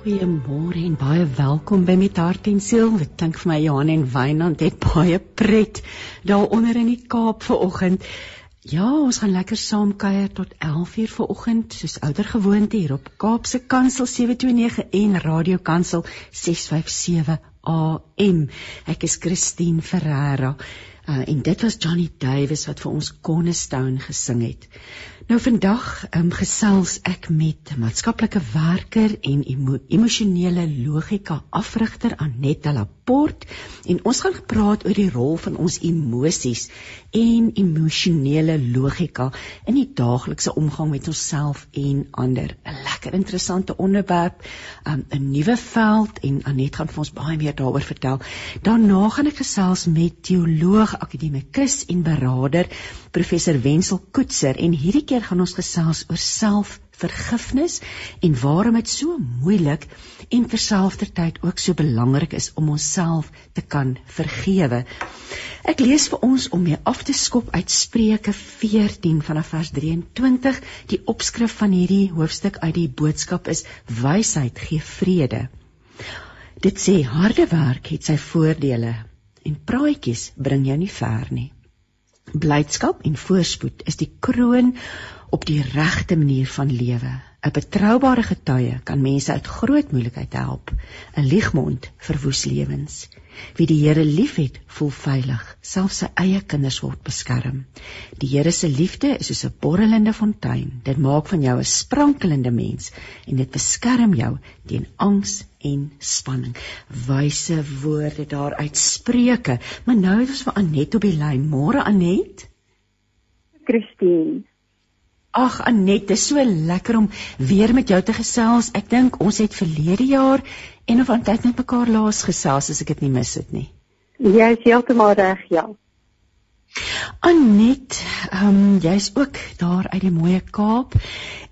Goeiemôre en baie welkom by Met Hart en Siel. Dit klink vir my Johan en Wynand het baie pret daar onder in die Kaap vanoggend. Ja, ons gaan lekker saam kuier tot 11:00 vanoggend, soos ouer gewoonte hier op Kaapse Kansel 729 en Radio Kansel 657 AM. Ek is Christine Ferreira. Uh, en dit was Johnny Davis wat vir ons Cornerstone gesing het. Nou vandag um, gesels ek met maatskaplike werker en emo emosionele logika afrigter Annette Laporte en ons gaan gepraat oor die rol van ons emosies en emosionele logika in die daaglikse omgang met onsself en ander. 'n Lekker interessante onderwerp, um, 'n nuwe veld en Annette gaan vir ons baie meer daaroor vertel. Daarna gaan ek gesels met teoloog, akademikus en beraader professor Wenzel Koetser en hierdie keer gaan ons gesels oor selfvergifnis en waarom dit so moeilik en terselfdertyd ook so belangrik is om onsself te kan vergewe. Ek lees vir ons om mee af te skop uit Spreuke 14 vanaf vers 23. Die opskrif van hierdie hoofstuk uit die boodskap is wysheid gee vrede. Dit sê harde werk het sy voordele en praatjies bring jou nie ver nie. Blydskap en voorspoed is die kroon op die regte manier van lewe. 'n Betroubare getuie kan mense uit groot moeilikheid help. 'n Liegmond verwoes lewens. Wie die Here liefhet, voel veilig. Selfs sy eie kinders word beskerm. Die Here se liefde is soos 'n borrelende fontein. Dit maak van jou 'n sprankelende mens en dit beskerm jou teen angs en spanning. Wyse woorde daar uit Spreuke. Maar nou is ons vir Anet op die lyn. Môre Anet. Christine. Ag Anet, dit is so lekker om weer met jou te gesels. Ek dink ons het verlede jaar en of aan tyd met mekaar laas gesels as ek dit nie mis het nie. Jy is heeltemal reg, ja. Anet, ehm um, jy's ook daar uit die mooi Kaap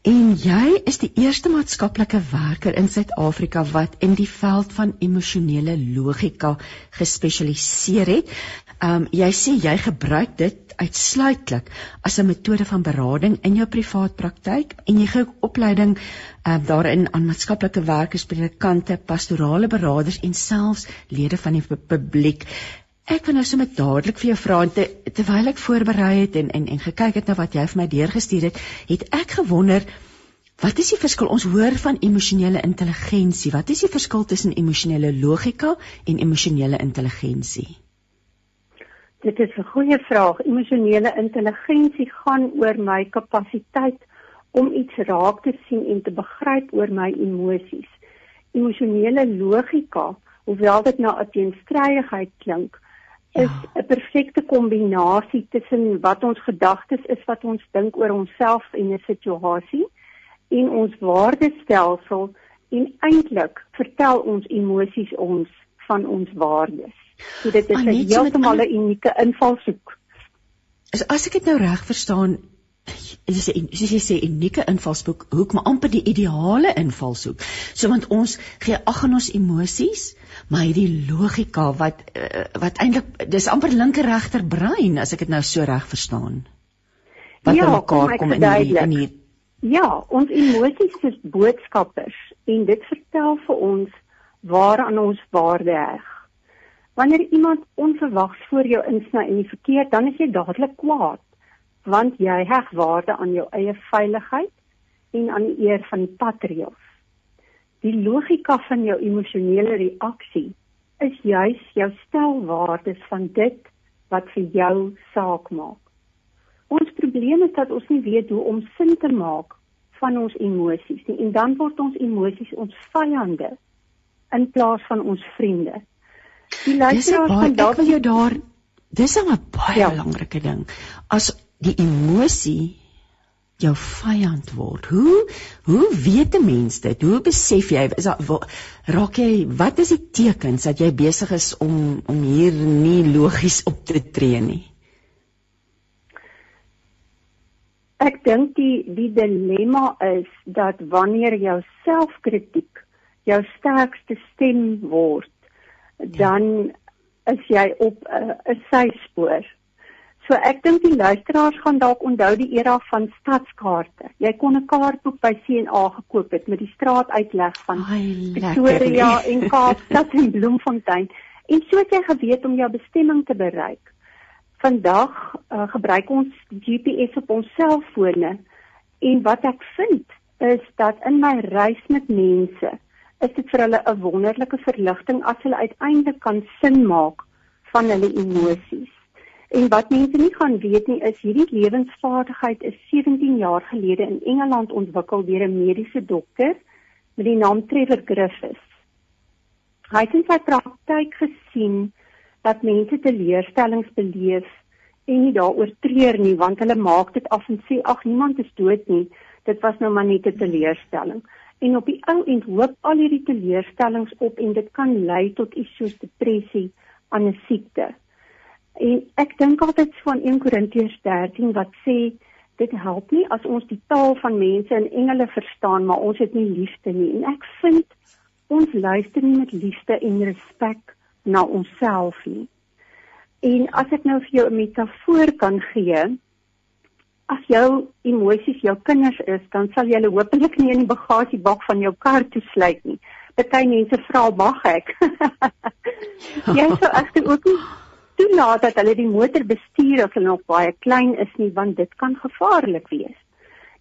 en jy is die eerste maatskaplike werker in Suid-Afrika wat in die veld van emosionele logika gespesialiseer het. Ehm um, jy sê jy gebruik dit uitsluitlik as 'n metode van berading in jou privaat praktyk en jy gee opleiding uh, daarin aan maatskaplike werkers, predikante, pastorale beraders en selfs lede van die publiek. Ek wil nou sommer dadelik vir jou vra te, terwyl ek voorberei het en en en gekyk het na wat jy vir my deurgestuur het, het ek gewonder Wat is die verskil? Ons hoor van emosionele intelligensie. Wat is die verskil tussen emosionele logika en emosionele intelligensie? Dit is 'n goeie vraag. Emosionele intelligensie gaan oor my kapasiteit om iets raak te sien en te begryp oor my emosies. Emosionele logika, hoewel dit nou 'n teenstrydigheid klink, is ja. 'n ja. perfekte kombinasie tussen wat ons gedagtes is wat ons dink oor onsself en 'n situasie en ons waardestelsel en eintlik vertel ons emosies ons van ons waardes. So dit is 'n heeltemal 'n unieke invalshoek. As ek dit nou reg verstaan, is dit soos jy sê unieke invalshoek, hoek maar amper die ideale invalshoek. So want ons gee ag aan ons emosies, maar hierdie logika wat uh, wat eintlik dis amper linker regter brein as ek dit nou so reg verstaan. Wat ja, mekaar kom in hierdie in hier. Ja, ons emosies is boodskappers en dit vertel vir ons waaraan ons waarde heg. Wanneer iemand onverwags voor jou insny in die verkeer, dan is jy dadelik kwaad, want jy heg waarde aan jou eie veiligheid en aan die eer van die patreels. Die logika van jou emosionele reaksie is juis jou stelwaardes van dit wat vir jou saak maak. Ons probleem is dat ons nie weet hoe om sin te maak van ons emosies nie en dan word ons emosies ons vyande in plaas van ons vriende. Die luisteraars van dalk wil jou daar dis 'n baie ja. belangrike ding. As die emosie jou vyand word. Hoe hoe weet 'n mens dit? Hoe besef jy is daar raak jy wat is die tekens dat jy besig is om om hier nie logies op te tree nie? Ek dink die die dilemma is dat wanneer jou selfkritiek jou sterkste stem word, dan is jy op 'n uh, 'n syspoor. So ek dink die luisteraars gaan dalk onthou die era van stadskaarte. Jy kon 'n kaartboek by C&A gekoop het met die straatuitleg van Pretoria en Kaapstad en Bloemfontein en so het jy geweet om jou bestemming te bereik. Vandag uh, gebruik ons GPS op ons selfone en wat ek vind is dat in my reis met mense is dit vir hulle 'n wonderlike verligting as hulle uiteindelik kan sin maak van hulle emosies. En wat mense nie gaan weet nie is hierdie lewensvaardigheid is 17 jaar gelede in Engeland ontwikkel deur 'n mediese dokter met die naam Trevor Griffiths. Hy het in sy praktyk gesien dat mense teleurstellings beleef en nie daaroor treur nie want hulle maak dit af en sê ag niemand is dood nie. Dit was nou maar net 'n teleurstelling. En op die ou end hoop al hierdie teleurstellings op en dit kan lei tot iets soos depressie aan 'n siekte En ek dink altyd van 1 Korintiërs 13 wat sê dit help nie as ons die taal van mense en engele verstaan maar ons het nie liefde nie. En ek vind ons luister nie met liefde en respek na onsself nie. En as ek nou vir jou 'n metafoor kan gee, as jou emosies jou kinders is, dan sal jy hulle hopelik nie in die bagasiebak van jou kar toesluit nie. Party mense vra mag ek. jy sou egter ook nie toelaat dat hulle die motor bestuur as hulle nog baie klein is nie want dit kan gevaarlik wees.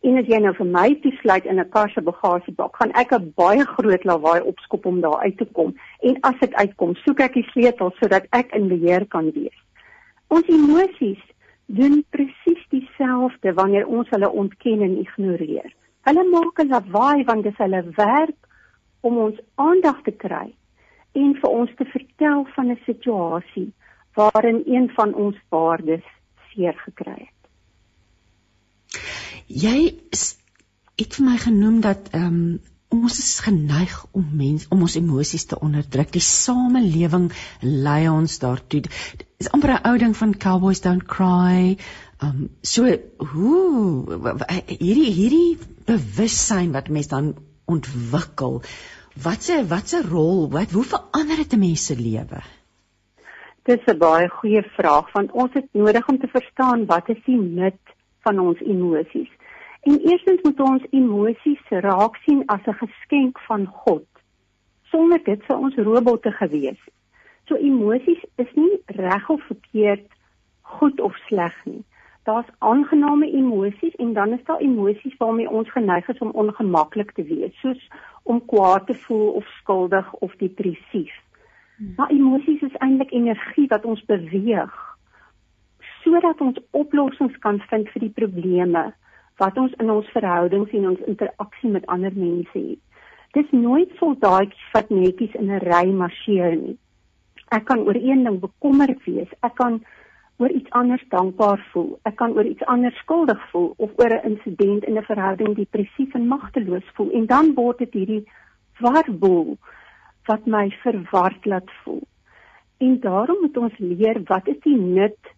En as jy nou vir my toesluit in 'n kar se bagasiebak, gaan ek 'n baie groot lawaai opskop om daar uit te kom en as ek uitkom, soek ek die sleutel sodat ek in beheer kan wees. Ons emosies doen presies dieselfde wanneer ons hulle ontken en ignoreer. Hulle maak 'n lawaai want dit is hulle werk om ons aandag te kry en vir ons te vertel van 'n situasie waarin een van ons waardes seer gekry het. Jy het vir my genoem dat ehm um, ons is geneig om mens om ons emosies te onderdruk. Die samelewing lei ons daartoe. Dit is amper 'n ou ding van cowboys don't cry. Ehm um, so hoe hierdie hierdie bewussyn wat mense dan ontwikkel. Watse watse rol wat hoe verander dit 'n mens se lewe? Dis 'n baie goeie vraag want ons het nodig om te verstaan wat is die nut van ons emosies. En eerstens moet ons emosies raak sien as 'n geskenk van God. Sonder dit sou ons robotte gewees. So emosies is nie reg of verkeerd, goed of sleg nie. Daar's aangename emosies en dan is daar emosies waarmee ons geneig is om ongemaklik te wees, soos om kwaad te voel of skuldig of depressief. Maar emosies is eintlik energie wat ons beweeg sodat ons oplossings kan vind vir die probleme wat ons in ons verhoudings en ons interaksie met ander mense het. Dis nooit soldaatjies wat netjies in 'n ry marseer nie. Ek kan oor een ding bekommerd wees. Ek kan oor iets anders dankbaar voel. Ek kan oor iets anders skuldig voel of oor 'n insident in 'n verhouding depressief en magteloos voel en dan word dit hierdie warboel wat my verward laat voel. En daarom moet ons leer wat is die nut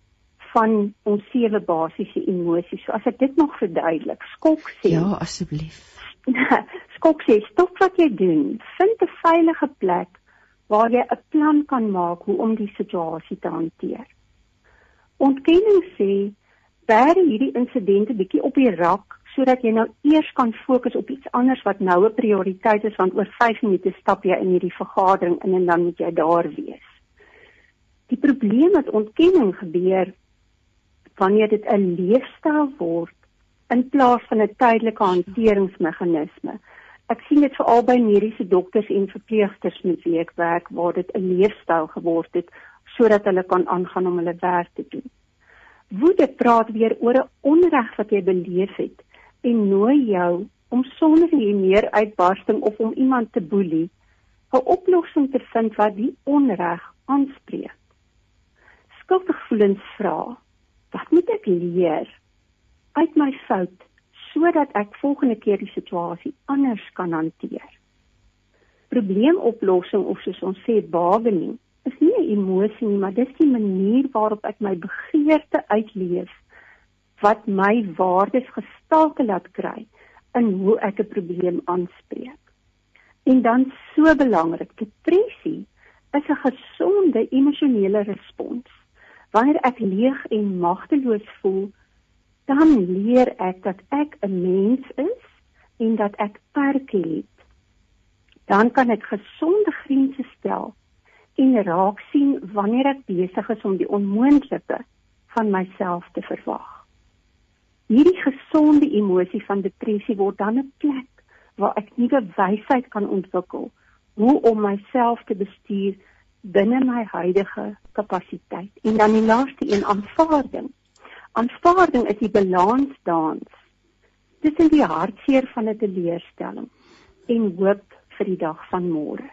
van ons sewe basiese emosies. So as ek dit nog verduidelik, skok sê. Ja, asseblief. skok sê stop wat jy doen. Vind 'n veilige plek waar jy 'n plan kan maak hoe om die situasie te hanteer. Ontkenning sê bær hierdie insidente bietjie op die rak sodat jy nou eers kan fokus op iets anders wat nou 'n prioriteit is want oor 5 minute stap jy in hierdie vergadering in en dan moet jy daar wees. Die probleem met ontkenning gebeur wanneer dit 'n leefstyl word in plaas van 'n tydelike hanteringsmeganisme. Ek sien dit veral by mediese dokters en verpleegsters met wie ek werk waar dit 'n leefstyl geword het sodat hulle kan aangaan om hulle werk te doen. Woede praat weer oor 'n onreg wat jy beleef het en nooi jou om sonder jy meer uitbarsting of om iemand te boelie 'n oplossing te vind wat die onreg aanspreek. Skuldgevoelens vra: Wat moet ek leer uit my fout sodat ek volgende keer die situasie anders kan hanteer? Probleemoplossing of soos ons sê bargaining is nie 'n emosie nie, maar dis die manier waarop ek my begeerte uitleef wat my waardes gestalte laat kry in hoe ek 'n probleem aanspreek. En dan so belangrik, depressie is 'n gesonde emosionele respons Wanneer ek leeg en magteloos voel, dan leer ek dat ek 'n mens is en dat ek perke het. Dan kan ek gesonde grense stel en raak sien wanneer ek besig is om die onmoontlike van myself te verwag. Hierdie gesonde emosie van depressie word dan 'n plek waar ek nuwe wysheid kan ontwikkel hoe om myself te bestuur binne my huidige kapasiteit. En dan die laaste een aanvaarding. Aanvaarding is die balansdans tussen die hartseer van 'n teleurstelling en hoop vir die dag van môre.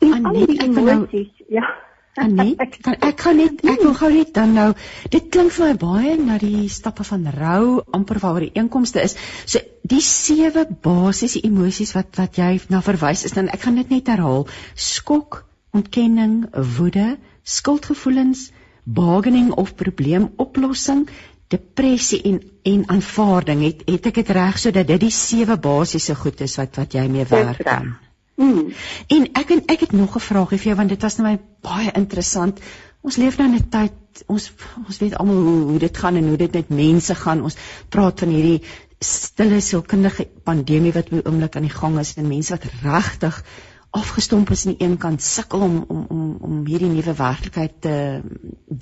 En al die nou- emosies, nou, ja. Ek kan ek kan net ek wil gou net dan nou dit klink vir my baie na die stappe van rou amper waaroor die einkomste is. So die sewe basiese emosies wat wat jy na verwys is dan ek gaan dit net herhaal. Skok, ontkenning, woede, skuldgevoelens, bargaining of probleemoplossing, depressie en en aanvaarding. Het het ek dit reg sodat dit die sewe basiese goed is wat wat jy mee werk aan? Mm. En ek en ek het nog 'n vraagie vir jou want dit was nou my baie interessant. Ons leef nou in 'n tyd ons ons weet almal hoe hoe dit gaan en hoe dit met mense gaan. Ons praat van hierdie stille sielkundige pandemie wat op die oomblik aan die gang is en mense wat regtig afgestomp is aan die een kant sukkel om om om om hierdie nuwe werklikheid te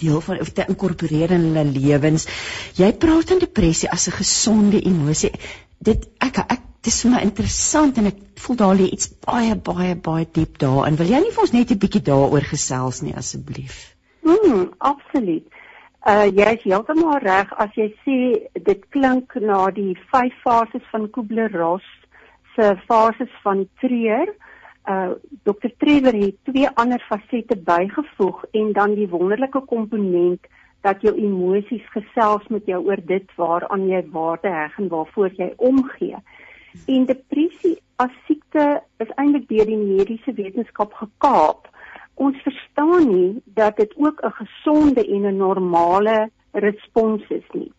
deel van of te inkorporeer in hulle lewens. Jy praat van depressie as 'n gesonde emosie. Dit ek ek dis vir my interessant en ek voel daar lê iets baie baie baie diep daarin. Wil jy nie vir ons net 'n bietjie daaroor gesels nie asseblief? Mm, absoluut. Uh jy is heeltemal reg as jy sê dit klink na die vyf fases van Kubler-Ross se fases van treur uh Dr Trevor het twee ander fasette bygevoeg en dan die wonderlike komponent dat jou emosies gesels met jou oor dit waaraan jy waarde heg en waarvoor jy omgee. En depressie as siekte is eintlik deur die mediese wetenskap gekaap. Ons verstaan nie dat dit ook 'n gesonde en 'n normale respons is nie.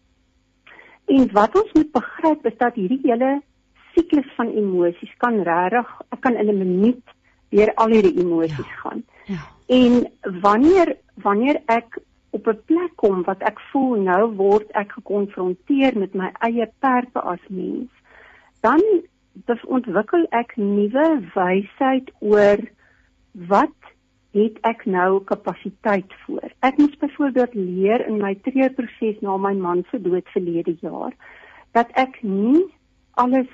En wat ons moet begryp is dat hierdie hele siklus van emosies kan regtig ek kan in 'n minuut deur al hierdie emosies ja. gaan. Ja. En wanneer wanneer ek op 'n plek kom wat ek voel nou word ek gekonfronteer met my eie perke as mens, dan ontwikkel ek nuwe wysheid oor wat het ek nou kapasiteit voor. Ek moes byvoorbeeld leer in my treurproses na my man se dood verlede jaar dat ek nie alles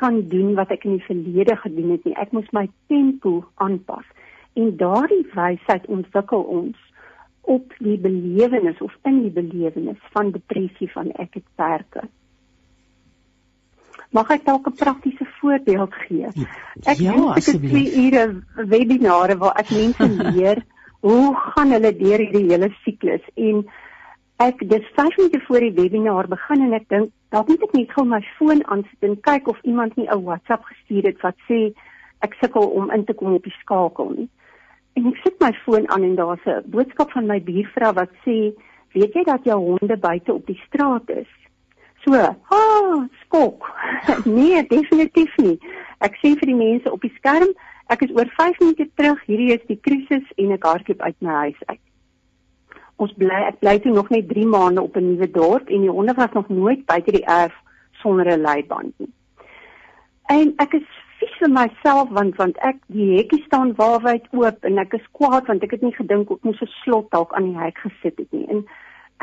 kan doen wat ek in die verlede gedoen het nie. Ek moes my tempo aanpas. En daardie wysheid ontwikkel ons op die belewenis of in die belewenis van depressie van ek het perke. Mag ek dalk 'n praktiese voorbeeld gee? Ek ja, asseblief. Ek het 'n webinare waar ek mense leer hoe gaan hulle deur hierdie hele siklus en ek dis 5 minute voor die webinar begin en ek dink dalk moet ek net gou my foon aansit en kyk of iemand nie 'n WhatsApp gestuur het wat sê ek sukkel om in te kom op die skakel nie. En ek sit my foon aan en daar's 'n boodskap van my buurvrou wat sê, "Weet jy dat jou honde buite op die straat is?" So, "Ha, ah, skok." nee, definitief nie. Ek sê vir die mense op die skerm, ek is oor 5 minute terug, hierdie is die krisis en ek hardloop uit my huis uit ons bly ek bly toe nog net 3 maande op 'n nuwe dorp en die honde was nog nooit buite die erf sonder 'n leiband nie. En ek is vies vir myself want want ek die hekkie staan waarwyd oop en ek is kwaad want ek het nie gedink ek moes 'n slot dalk aan die hek gesit het nie. En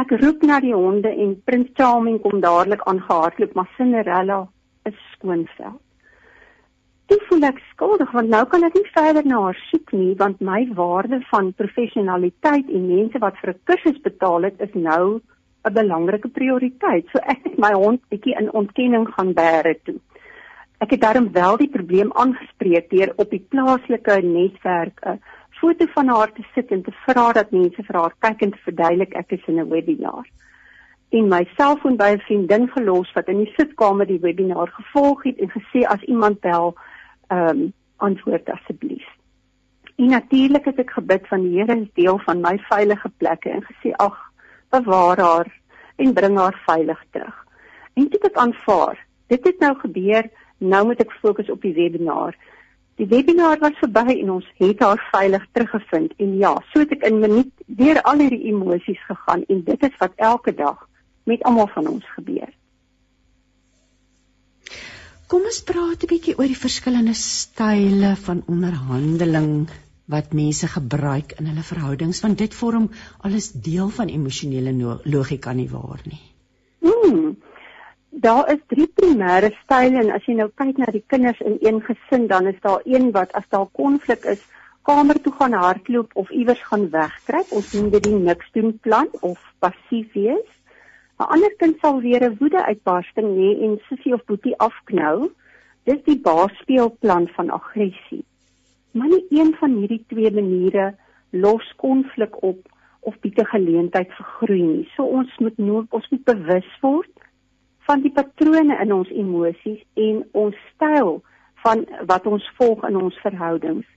ek roep na die honde en Prins Charming kom dadelik aangehardloop maar Cinderella is skoonveld toe voel ek skuldig want nou kan ek nie verder na haar soek nie want my waarde van professionaliteit en mense wat vir 'n kursus betaal het is nou 'n belangrike prioriteit. So ek het my hond bietjie in ontkenning gaan bære toe. Ek het daarom wel die probleem aangespreek deur op die plaaslike netwerk 'n foto van haar te sit en te vra dat mense vir haar kyk en te verduidelik ek is in 'n webinar en my selfoon by 'n vriendin gelos wat in die sitkamer die webinar gevolg het en gesê as iemand bel ehm um, antwoord asseblief. En natuurlik het ek gebid van die Here is deel van my veilige plekke en gesê ag bewaar haar en bring haar veilig terug. En dit het aanvaar. Dit het nou gebeur, nou moet ek fokus op die webinar. Die webinar was verby en ons het haar veilig teruggevind en ja, so het ek in minuut deur al hierdie emosies gegaan en dit is wat elke dag met almal van ons gebeur. Kom ons praat 'n bietjie oor die verskillende style van onderhandeling wat mense gebruik in hulle verhoudings want dit vorm alles deel van emosionele logika nie waar nie. Hmm. Daar is drie primêre style en as jy nou kyk na die kinders in een gesin dan is daar een wat as daar konflik is, kamer toe gaan hardloop of iewers gaan wegkruip. Ons noem dit die niks doen plan of passief wees. 'n Ander kind sal weer 'n woede uitbarsting hê en sussie of boetie afknou. Dis die baasspeelplan van aggressie. Maar nie een van hierdie twee maniere los konflik op of bied 'n geleentheid vir groei nie. So ons moet nou ons moet bewus word van die patrone in ons emosies en ons styl van wat ons volg in ons verhoudings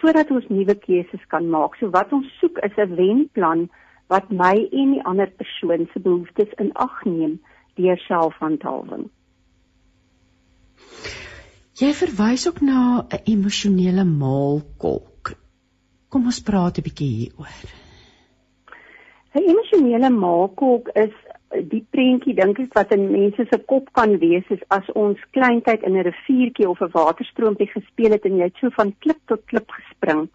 sodat ons nuwe keuses kan maak. So wat ons soek is 'n wenplan wat my en die ander persoon se behoeftes in ag neem deur selfhandhawing. Jy verwys ook na 'n emosionele maalkolk. Kom ons praat 'n bietjie hieroor. 'n Emosionele maalkolk is die prentjie dink ek wat in mense se kop kan wees is as ons kleintyd in 'n riviertjie of 'n waterstroompie gespeel het en jy het so van klip tot klip gespring.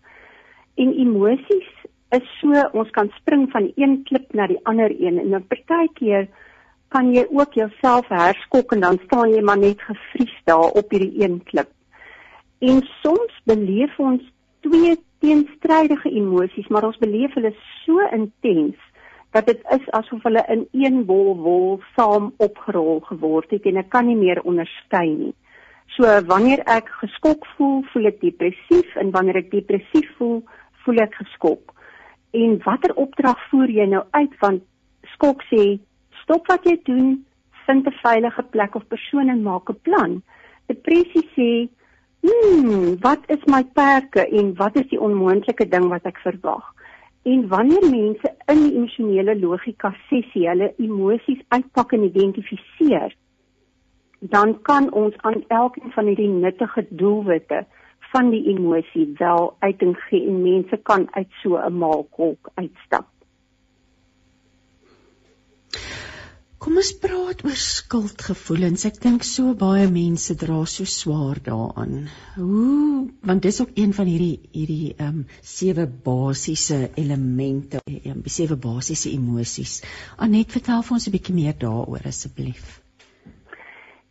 En emosies is so ons kan spring van een klip na die ander een en dan partykeer kan jy ook jouself herskok en dan staan jy maar net gefries daar op hierdie een klip. En soms beleef ons twee teenstrydige emosies, maar ons beleef hulle so intens dat dit is asof hulle in een bol wol saam opgerol geword het en ek kan nie meer onderskei nie. So wanneer ek geskok voel, voel ek depressief en wanneer ek depressief voel, voel ek geskok. En watter opdrag voer jy nou uit want skok sê Stop wat jy doen, vind 'n veilige plek of persoon en maak 'n plan. Depressie sê, "Hmm, wat is my perke en wat is die onmoontlike ding wat ek verwag?" En wanneer mense in die emosionele logika sessie hulle emosies uitpak en identifiseer, dan kan ons aan elkeen van hierdie nuttige doelwitte van die emosie wel uiting gee en mense kan uit so 'n maalkolk uitstap. Kom ons praat oor skuldgevoelens. Ek dink so baie mense dra so swaar daaraan. Hoe want dis ook een van hierdie hierdie ehm um, sewe basiese elemente, ehm um, sewe basiese emosies. Anet, vertel vir ons 'n bietjie meer daaroor asseblief.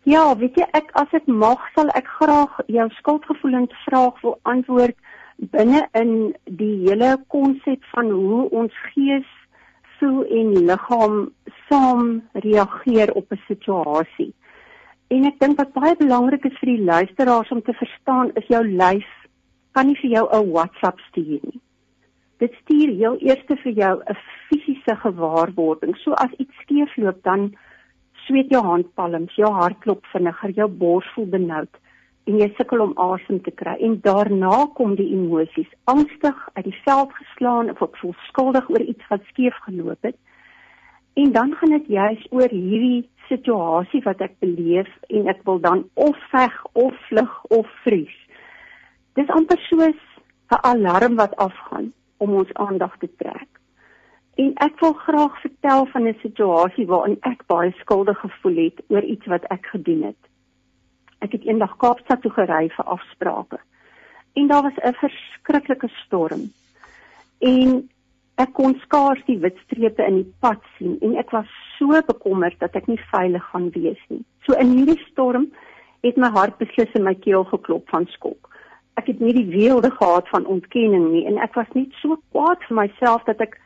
Ja, weet jy ek as dit mag sal ek graag jou skuldgevoelens vraag wil antwoord binne in die hele konsep van hoe ons gees voel en liggaam saam reageer op 'n situasie. En ek dink wat baie belangrik is vir die luisteraars om te verstaan is jou lyf kan nie vir jou 'n WhatsApp stuur nie. Dit stuur heel eers vir jou 'n fisiese gewaarwording. So as iets skeefloop dan sweet jou handpalms, jou hart klop vinniger, jou bors voel benoud en jy sukkel om asem te kry en daarna kom die emosies. Angstig uit die veld geslaan of ek voel skuldig oor iets wat skeef geloop het. En dan gaan dit juis oor hierdie situasie wat ek beleef en ek wil dan of veg of vlug of vries. Dis amper soos 'n alarm wat afgaan om ons aandag te trek. En ek wil graag vertel van 'n situasie waarin ek baie skuldig gevoel het oor iets wat ek gedoen het Ek het eendag Kaapstad toe gery vir afsprake. En daar was 'n verskriklike storm. En ek kon skaars die wit strepe in die pad sien en ek was so bekommerd dat ek nie veilig gaan wees nie. So in hierdie storm het my hart beslis in my keel geklop van skok. Ek het nie die weelde gehad van ontkenning nie en ek was net so kwaad vir myself dat ek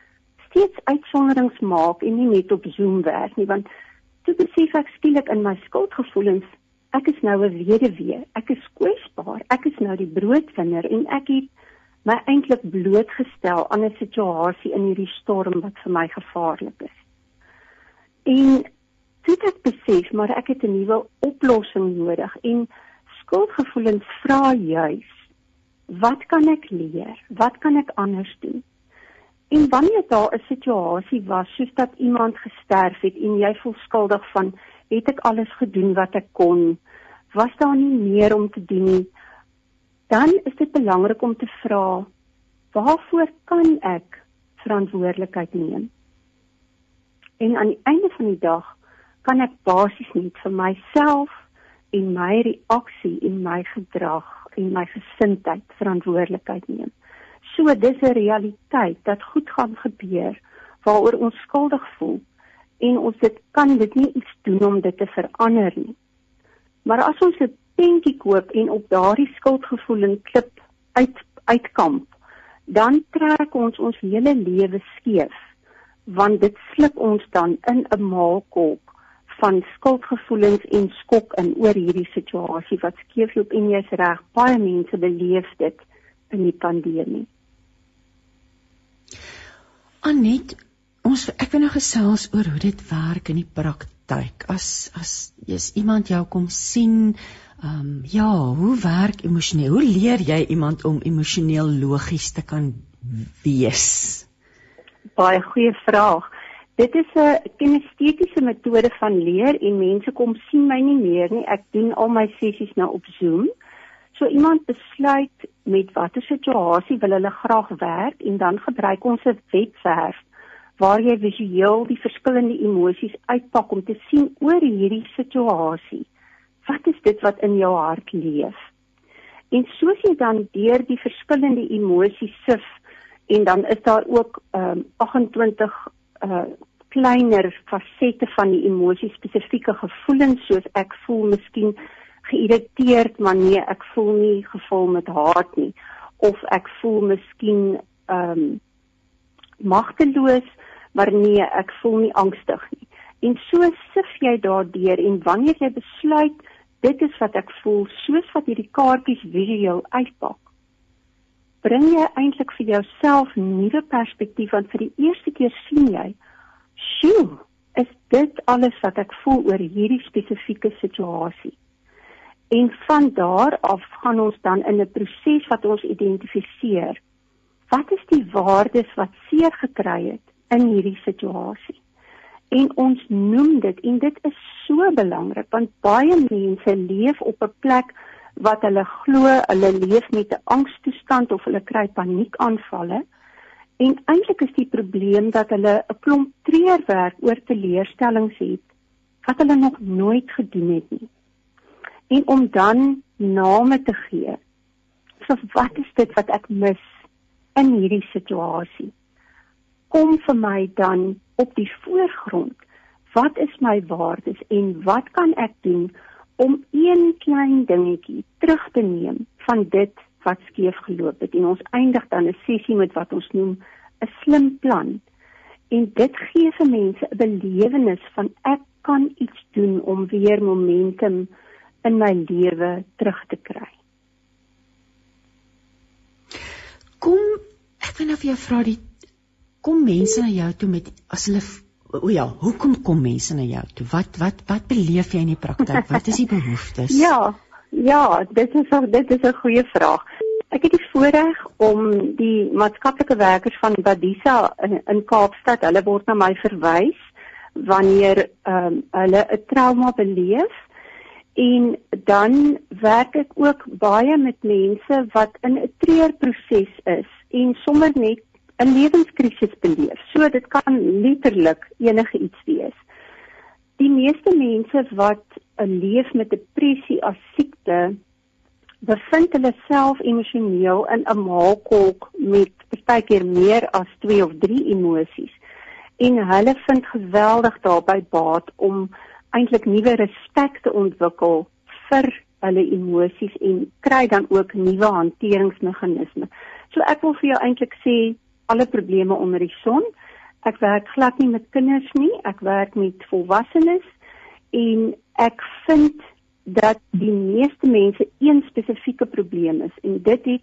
steeds uitsonderings maak en nie net op Zoom werk nie want toe besef ek skielik in my skuldgevoelens ek is nou 'n weduwee. Ek is kwesbaar. Ek is nou die broodwinner en ek het my eintlik blootgestel aan 'n situasie in hierdie storm wat vir my gevaarlik is. En dit het besef, maar ek het 'n nuwe oplossing nodig en skuldgevoelens vra juis wat kan ek leer? Wat kan ek anders doen? En wanneer daar 'n situasie was soos dat iemand gesterf het en jy voel skuldig van het ek alles gedoen wat ek kon? Was daar nie meer om te doen nie? dan is dit belangrik om te vra waarvoor kan ek verantwoordelikheid neem? En aan die einde van die dag kan ek basies net vir myself en my reaksie en my gedrag en my gesindheid verantwoordelikheid neem. So dis 'n realiteit dat goed gaan gebeur waaroor ons skuldig voel en ons dit kan dit nie iets doen om dit te verander nie. Maar as ons 'n prentjie koop en op daardie skuldgevoel en klip uit uitkamp, dan trek ons ons hele lewe skeef want dit slip ons dan in 'n maalkolk van skuldgevoelens en skok in oor hierdie situasie wat skeefloop en jy's reg baie mense beleef dit in die pandemie. Anet, ons ek wil nou gesels oor hoe dit werk in die praktyk. As as jy's iemand jou kom sien, ehm um, ja, hoe werk emosioneel? Hoe leer jy iemand om emosioneel logies te kan wees? Baie goeie vraag. Dit is 'n kinestetiese metode van leer en mense kom sien my nie meer nie. Ek doen al my sessies nou op Zoom. So iemand besluit met watter situasie wil hulle graag werk en dan gebruik ons 'n webwerf waar jy visueel die verskillende emosies uitpak om te sien oor hierdie situasie. Wat is dit wat in jou hart leef? En soos jy dan deur die verskillende emosies sif en dan is daar ook ehm um, 28 uh kleiner fasette van die emosie spesifieke gevoelens soos ek voel miskien geïrriteerd maar nee ek voel nie gevul met haat nie of ek voel miskien ehm um, magteloos maar nee ek voel nie angstig nie. En so sif jy daardeur en wanneer jy besluit dit is wat ek voel soos wat hierdie kaartjies visueel uitpak bring jy eintlik vir jouself nuwe perspektief want vir die eerste keer sien jy sjoe is dit alles wat ek voel oor hierdie spesifieke situasie? En van daar af gaan ons dan in 'n proses wat ons identifiseer. Wat is die waardes wat seer gekry het in hierdie situasie? En ons noem dit en dit is so belangrik want baie mense leef op 'n plek wat hulle glo hulle leef met 'n angstoestand of hulle kry paniekaanvalle. En eintlik is die probleem dat hulle 'n klomp treurwerk oor teleurstellings het wat hulle nog nooit gedoen het nie en om dan name te gee. So wat is dit wat ek mis in hierdie situasie? Kom vir my dan op die voorgrond. Wat is my waardes en wat kan ek doen om een klein dingetjie terug te neem van dit wat skeef geloop het? En ons eindig dan 'n sessie met wat ons noem 'n slim plan. En dit gee vir mense 'n belewenis van ek kan iets doen om weer momentum in my lewe terug te kry. Kom, ek wil nou vir jou vra die kom mense na jou toe met as hulle o ja, hoekom kom mense na jou toe? Wat wat wat beleef jy in die praktyk? Wat is die behoeftes? ja, ja, dit is ook dit is 'n goeie vraag. Ek het die voorreg om die maatskaplike werkers van Badisa in, in Kaapstad, hulle word na my verwys wanneer ehm um, hulle 'n trauma beleef en dan werk ek ook baie met mense wat in 'n treurproses is en sommer net 'n lewenskrisis beleef. So dit kan letterlik enige iets wees. Die meeste mense wat 'n leef met depressie as siekte bevind hulle self emosioneel in 'n maalkolk met partykeer meer as 2 of 3 emosies en hulle vind geweldig daarbey baat om eintlik nuwe respek te ontwikkel vir hulle emosies en kry dan ook nuwe hanteringsmeganismes. So ek wil vir jou eintlik sê alle probleme onder die son. Ek werk glad nie met kinders nie, ek werk met volwassenes en ek vind dat die meeste mense een spesifieke probleem is en dit het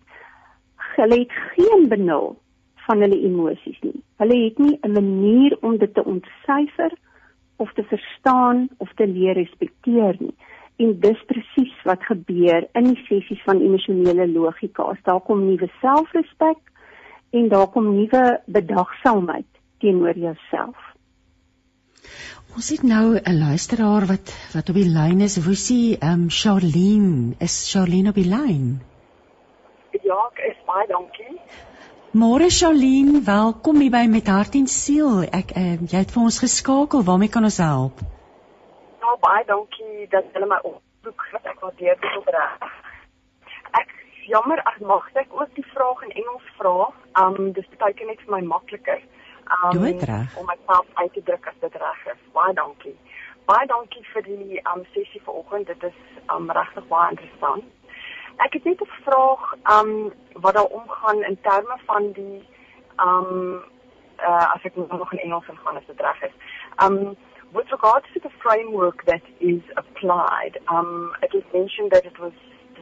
hulle het geen benul van hulle emosies nie. Hulle het nie 'n manier om dit te ontsyfer of te verstaan of te leer respekteer nie. En dis presies wat gebeur in die sessies van emosionele logika. As daar kom nuwe selfrespek en daar kom nuwe bedagsaamheid teenoor jouself. Ons het nou 'n luisteraar wat wat op die lyn is. Woesie, ehm um, Charlene, is Charlene op die lyn? Ja, ek is baie dankie. Môre Charlene, welkom hier by met hart en siel. Ek uh, jy het vir ons geskakel. Waarmee kan ons help? Ja, baie dankie dat jy my opsoek. Ek waardeer dit opreg. Jammer, ek mag ek ook die vraag in Engels vra. Um dis baie keer net vir my makliker. Um om myself uit te druk as dit reg is. Baie dankie. Baie dankie vir die um sessie vanoggend. Dit is um regtig baie interessant. Ek het net 'n vraag um wat daar omgaan in terme van die um uh as ek nog in Engels gaan as dit reg is. Um with regards to the framework that is applied, um it is mentioned that it was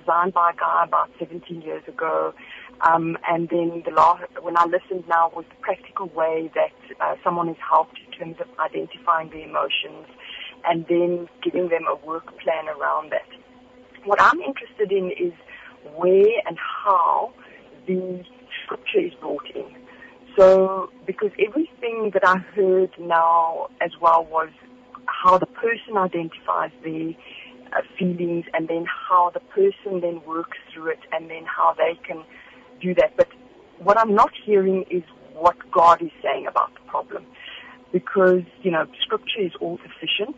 designed by a guy about 17 years ago. Um, and then the law, when I listened now, was the practical way that uh, someone is helped in terms of identifying the emotions and then giving them a work plan around that. What I'm interested in is where and how the scripture is brought in. So, because everything that I heard now as well was how the person identifies their uh, feelings and then how the person then works through it and then how they can do that. But what I'm not hearing is what God is saying about the problem. Because, you know, scripture is all sufficient.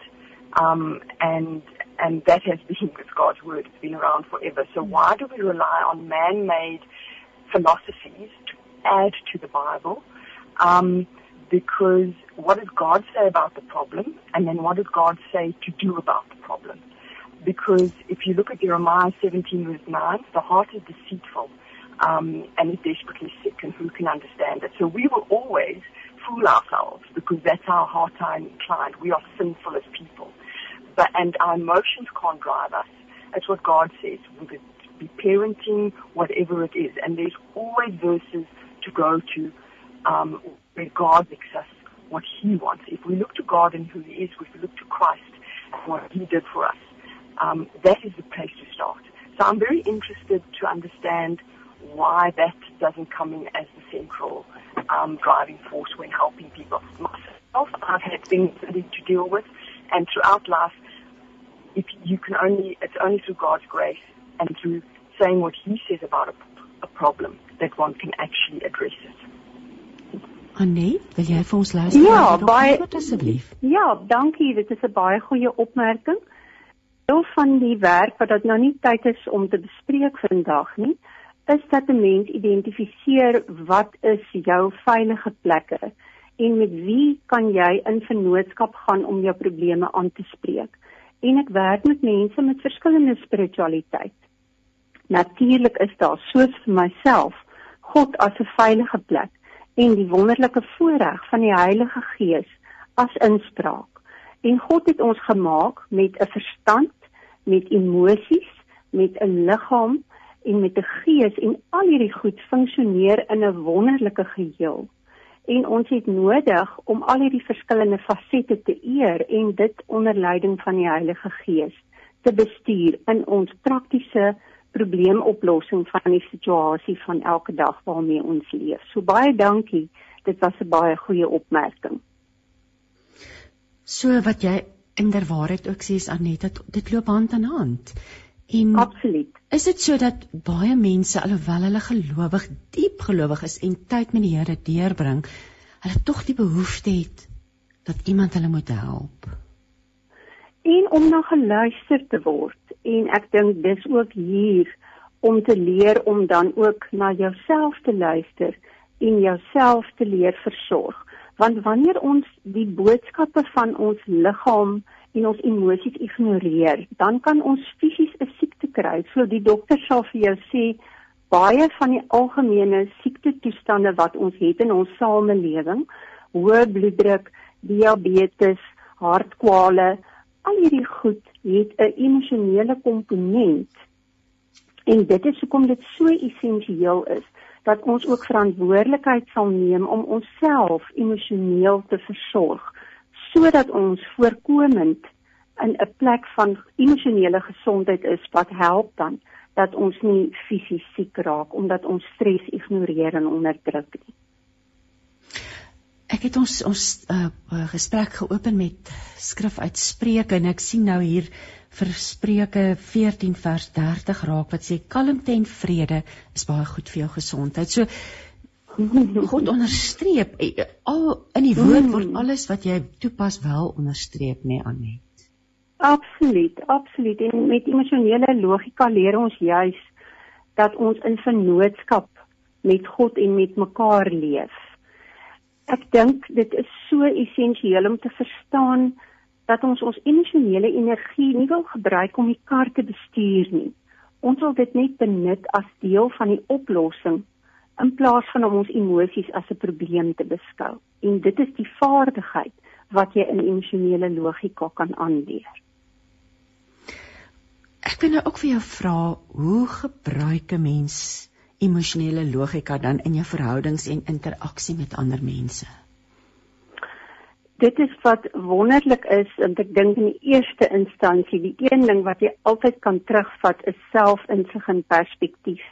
Um, and and that has been with God's word. It's been around forever. So mm. why do we rely on man-made philosophies to add to the Bible? Um, because what does God say about the problem, and then what does God say to do about the problem? Because if you look at Jeremiah 17 verse 9, the heart is deceitful um, and is desperately sick, and who can understand it? So we will always fool ourselves because that's our heart are inclined. We are sinful as people but and our emotions can't drive us. That's what God says. We could be parenting, whatever it is, and there's always verses to go to um, where God makes us what He wants. If we look to God and who He is, if we look to Christ and what He did for us, um, that is the place to start. So I'm very interested to understand why that doesn't come in as the central um, driving force when helping people. Myself, I've had things to deal with, and throughout life, if you can only, it's only through God's grace and through saying what He says about a, a problem that one can actually address it. Annie, wil jy vir ons luister? Ja, baie asseblief. Ja, dankie. Dit is 'n baie goeie opmerking. Deel van die werk wat dit nou nie tyd is om te bespreek vandag nie, is dat 'n mens identifiseer wat is jou veilige plekke en met wie kan jy in vennootskap gaan om jou probleme aan te spreek en ek werk met mense met verskillende spiritualiteit. Natuurlik is daar soos vir myself God as 'n veilige plek en die wonderlike voorreg van die Heilige Gees as inspraak. En God het ons gemaak met 'n verstand, met emosies, met 'n liggaam en met 'n gees en al hierdie goed funksioneer in 'n wonderlike geheel en ons het nodig om al hierdie verskillende fasette te eer en dit onder leiding van die Heilige Gees te bestuur in ons praktiese probleemoplossing van die situasie van elke dag waarmee ons leef. So baie dankie. Dit was 'n baie goeie opmerking. So wat jy inderwaarheid ook sê is Anet, dit loop hand aan hand. En Absoluut. Is dit so dat baie mense alhoewel hulle gelowig, diep gelowig is en tyd met die Here deurbring, hulle tog die behoefte het dat iemand hulle moet help? En om na geluister te word en ek dink dis ook hier om te leer om dan ook na jouself te luister en jouself te leer versorg. Want wanneer ons die boodskappe van ons liggaam en ons emosies ignoreer, dan kan ons fisies 'n siekte kry. So die dokter sal vir jou sê baie van die algemene siektetoestande wat ons het in ons samelewing, hoë bloeddruk, diabetes, hartkwale, al hierdie goed het 'n emosionele komponent. En dit is hoekom dit so essensieel is dat ons ook verantwoordelikheid sal neem om onsself emosioneel te versorg sodat ons voorkomend in 'n plek van emosionele gesondheid is wat help dan dat ons nie fisies siek raak omdat ons stres ignoreer en onderdruk nie. Ek het ons ons uh, gesprek geopen met skrif uit Spreuke en ek sien nou hier vir Spreuke 14 vers 30 raak wat sê kalmte en vrede is baie goed vir jou gesondheid. So God onderstreep eh, al in die woord word mm. alles wat jy toepas wel onderstreep nê nee, Anet. Absoluut, absoluut. En met emosionele logika leer ons juis dat ons in vennootskap met God en met mekaar leef. Ek dink dit is so essensieel om te verstaan dat ons ons emosionele energie nie wil gebruik om die kar te bestuur nie. Ons wil dit net benut as deel van die oplossing in plaas van om ons emosies as 'n probleem te beskou. En dit is die vaardigheid wat jy in emosionele logika kan aanleer. Ek wil nou ook vir jou vra, hoe gebruik 'n mens emosionele logika dan in jou verhoudings en interaksie met ander mense? Dit is wat wonderlik is want ek dink in die eerste instansie die een ding wat jy altyd kan terugvat is selfinsig en perspektief.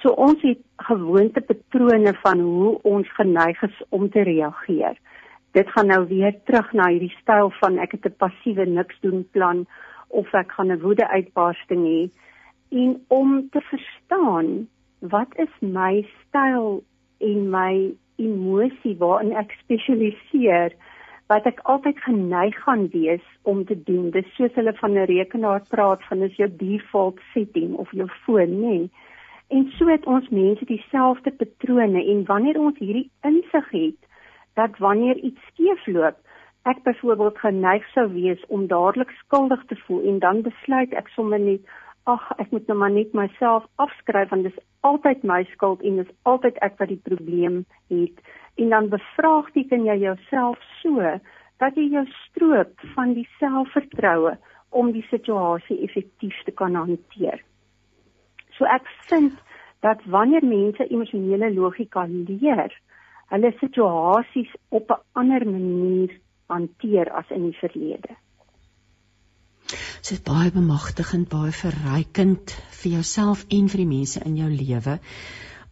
So ons het gewoonte patrone van hoe ons geneig is om te reageer. Dit gaan nou weer terug na hierdie styl van ek het 'n passiewe niks doen plan of ek gaan 'n woede uitbarsting hê en om te verstaan wat is my styl en my emosie waarin ek spesialiseer wat ek altyd geneig gaan wees om te doen dis soos hulle van 'n rekenaar praat van is jou default setting of jou foon nê nee. en so het ons mense dieselfde patrone en wanneer ons hierdie insig het dat wanneer iets skeefloop ek byvoorbeeld geneig sou wees om dadelik skuldig te voel en dan besluit ek sommer net ag ek moet nou maar net myself afskryf want dis altyd my skuld en dis altyd ek wat die probleem het en dan bevraagteken jy jouself so dat jy jou stroop van die selfvertroue om die situasie effektief te kan hanteer. So ek vind dat wanneer mense emosionele logika leer, hulle situasies op 'n ander manier hanteer as in die verlede. Dit is baie bemagtigend, baie verrykend vir jouself en vir die mense in jou lewe.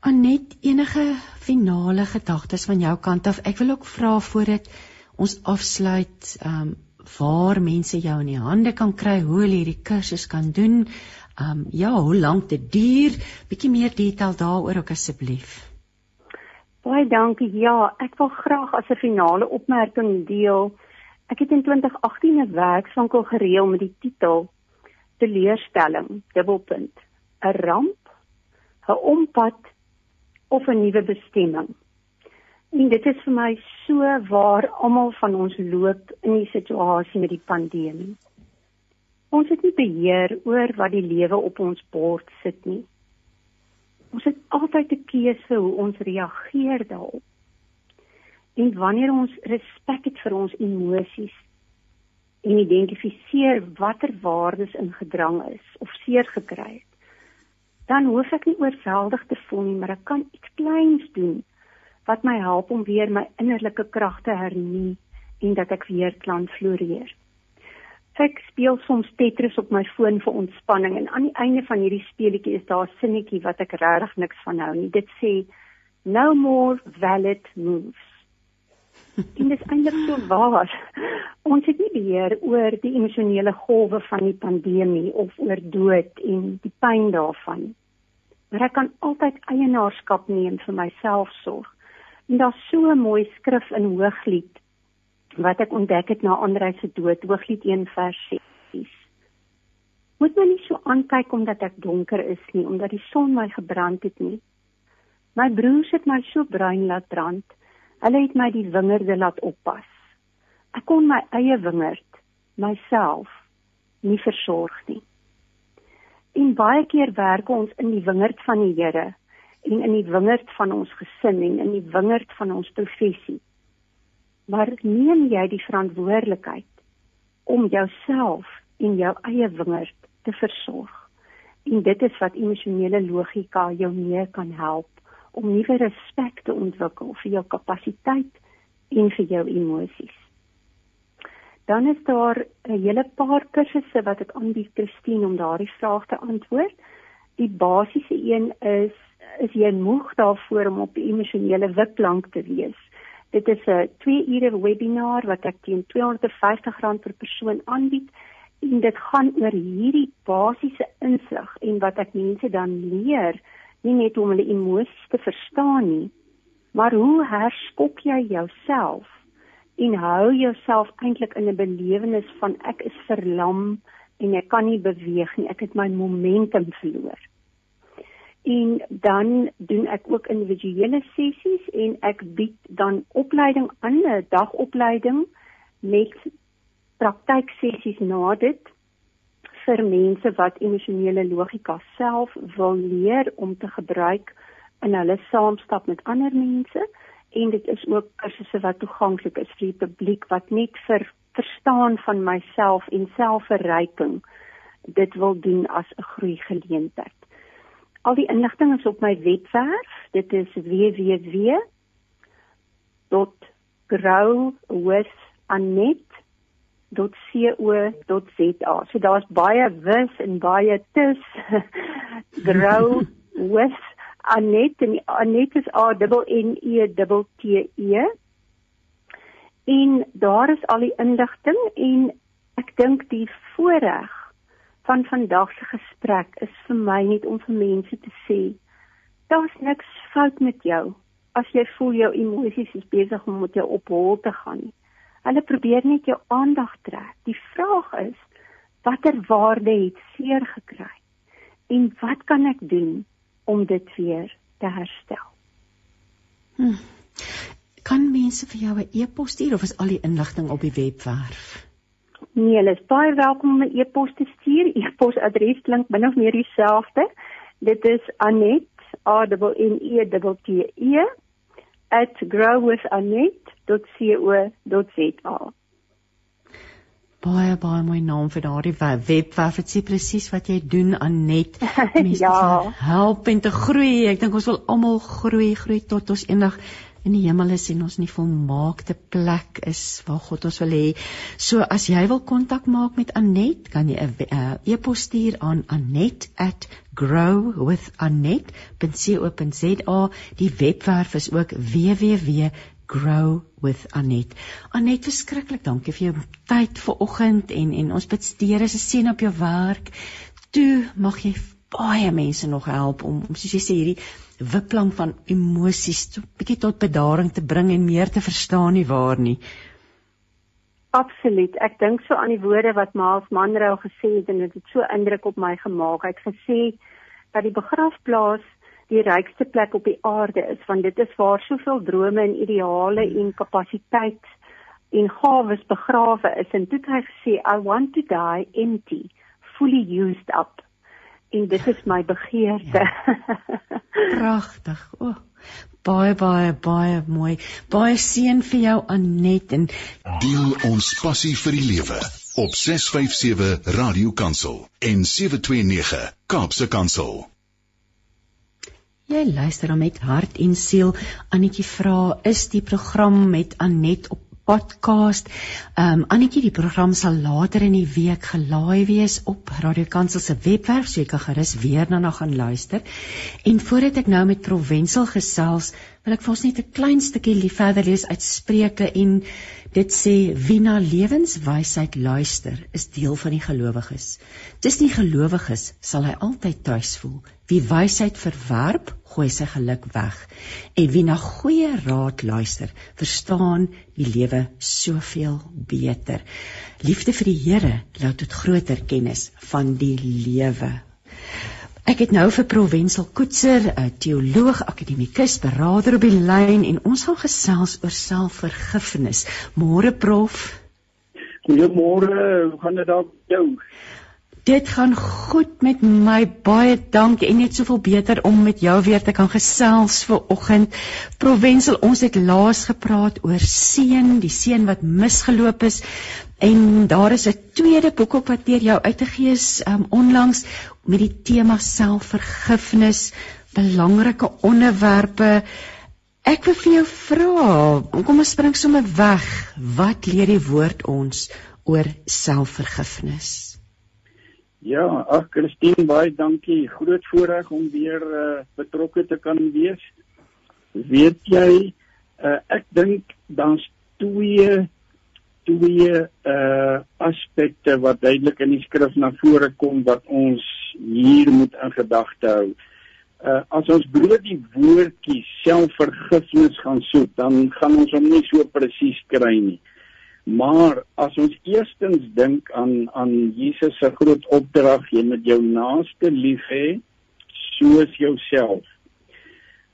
Anet, enige finale gedagtes van jou kant af? Ek wil ook vra voordat ons afsluit, ehm um, waar mense jou in die hande kan kry, hoe hulle hierdie kursus kan doen. Ehm um, ja, hoe lank dit duur? Bietjie meer detail daaroor ook asseblief. Baie dankie. Ja, ek wil graag as 'n finale opmerking deel Ek het in 2018 'n werkswinkel gereël met die titel Teleurstelling, dubbelpunt, 'n ramp, 'n ompad of 'n nuwe bestemming. En dit is vir my so waar almal van ons loop in die situasie met die pandemie. Ons het nie beheer oor wat die lewe op ons bord sit nie. Ons het altyd 'n keuse hoe ons reageer daarop. En wanneer ons respek het vir ons emosies en identifiseer watter waardes in gedrang is of seer gekry het, dan hoef ek nie oorweldig te voel nie, maar ek kan iets kleins doen wat my help om weer my innerlike kragte hernie en dat ek weer kan floreer. Ek speel soms Tetris op my foon vir ontspanning en aan die einde van hierdie speletjie is daar 'n sinnetjie wat ek regtig niks van hou nie. Dit sê no more valid moves. En dit is eintlik so waar. Ons het nie beheer oor die emosionele golwe van die pandemie of oor dood en die pyn daarvan. Maar ek kan altyd eienaarskap neem vir my selfsorg. En daar's so 'n mooi skrif in Hooglied wat ek ontdek het na Andrej se dood, Hooglied 1 vers 6. Moet my nie so aankyk omdat ek donker is nie, omdat die son my gebrand het nie. My broers het my so bruin laat brand Hulle het my die wingerde laat oppas. Ek kon my eie wingerd myself nie versorg nie. En baie keer werk ons in die wingerd van die Here en in die wingerd van ons gesin en in die wingerd van ons professie. Maar neem jy die verantwoordelikheid om jouself en jou eie wingerd te versorg? En dit is wat emosionele logika jou meer kan help om nuwe respek te ontwikkel vir jou kapasiteit en vir jou emosies. Dan is daar 'n hele paar kursusse wat ek aanbied Christine om daardie vraag te antwoord. Die basiese een is is jy moeg daarvoor om op die emosionele wipplank te wees. Dit is 'n 2 ure webinar wat ek teen R250 per persoon aanbied en dit gaan oor hierdie basiese insig en wat ek mense dan leer nie net om hulle emosies te verstaan nie maar hoe herskok jy jouself en hou jouself eintlik in 'n belewenis van ek is verlam en ek kan nie beweeg nie ek het my momentum verloor. En dan doen ek ook individuele sessies en ek bied dan opleiding aan 'n dagopleiding met praktyksessies na dit vir mense wat emosionele logika self wil leer om te gebruik in hulle saamstap met ander mense en dit is ook kursusse wat toeganklik is vir die publiek wat net vir verstaan van myself en selfverryking dit wil doen as 'n groei geleentheid. Al die inligting is op my webwerf. Dit is www.growwithanet .co.za. So daar's baie wis en baie tis. Grow with Anet en Anet is A N E T E. En daar is al die inligting en ek dink die voorreg van vandag se gesprek is vir my net om vir mense te sê daar's niks fout met jou as jy voel jou emosies is besig om met jou op hol te gaan nie. Hulle probeer net jou aandag trek. Die vraag is watter waarde het seer gekry? En wat kan ek doen om dit weer te herstel? Hm. Kan mense vir jou 'n e-pos stuur of is al die inligting op die webwerf? Nee, hulle is baie welkom om 'n e-pos te stuur. E-posadres klink min of meer dieselfde. Dit is anet a n e t e @growwithanet.co.za. Baie baie mooi naam vir daardie webwerf. Dit sê presies wat jy doen Anet. Mense ja. help en te groei. Ek dink ons wil almal groei, groei tot ons eendag in die hemel is en ons nie volmaakte plek is waar God ons wil hê. So as jy wil kontak maak met Anet, kan jy 'n e-pos stuur aan anet@growwithanet.co.za. Die webwerf is ook www.growwithanet. Anet, verskriklik dankie vir jou tyd vanoggend en en ons bid steur is 'n seën op jou werk. Toe mag jy baie mense nog help om soos jy sê hierdie wipplang van emosies so 'n bietjie tot bedaring te bring en meer te verstaan nie waar nie. Absoluut. Ek dink so aan die woorde wat Maals Manrou gesê het en dit het so indruk op my gemaak. Hy het gesê dat die begrafplaas die rykste plek op die aarde is want dit is waar soveel drome en ideale en kapasiteit en gawes begrawe is en toe het hy gesê I want to die empty, fully used up en dit is my begeerte. Ja. Pragtig. O. Oh, baie baie baie mooi. Baie seën vir jou Anet en deel ons passie vir die lewe op 657 Radio Kansel en 729 Kaapse Kansel. Jy luister dan met hart en siel. Anetjie vra, is die program met Anet op podcast. Ehm um, Annetjie, die program sal later in die week gelaai wees op Radio Kansel se webwerf, so jy kan gerus weer daarna gaan luister. En voordat ek nou met Provensel gesels, wil ek vir ons net 'n klein stukkie verder lees uit Spreuke en dit sê wie na lewenswysheid luister, is deel van die gelowiges. Dis nie gelowiges sal hy altyd tuis voel. Wie wysheid verwerp, gooi sy geluk weg. En wie na goeie raad luister, verstaan die lewe soveel beter. Liefde vir die Here lei tot groter kennis van die lewe. Ek het nou vir Prof Wensel Koetser, 'n teoloog, akademikus, beraader op die lyn en ons gaan gesels oor selfvergifnis. Môre Prof. Goeiemôre, hoe gaan dit daar met jou? Dit gaan goed met my. Baie dankie en net soveel beter om met jou weer te kan gesels vir oggend. Provensel, ons het laas gepraat oor seën, die seën wat misgeloop is. En daar is 'n tweede boek op wat deur jou uitgegee is um, onlangs met die tema selfvergifnis, belangrike onderwerpe. Ek wil vir jou vra, kom ons spring sommer weg. Wat leer die woord ons oor selfvergifnis? Ja, ag Christine, baie dankie. Groot voorreg om weer uh, betrokke te kan wees. Weet jy, uh, ek dink daar's twee twee uh aspekte wat duidelik in die skrif na vore kom wat ons hier moet in gedagte hou. Uh as ons bloot die woordjie selfvergifnis gaan soek, dan gaan ons hom nie so presies kry nie. Maar as ons eerstens dink aan aan Jesus se groot opdrag, jy moet jou naaste lief hê soos jouself.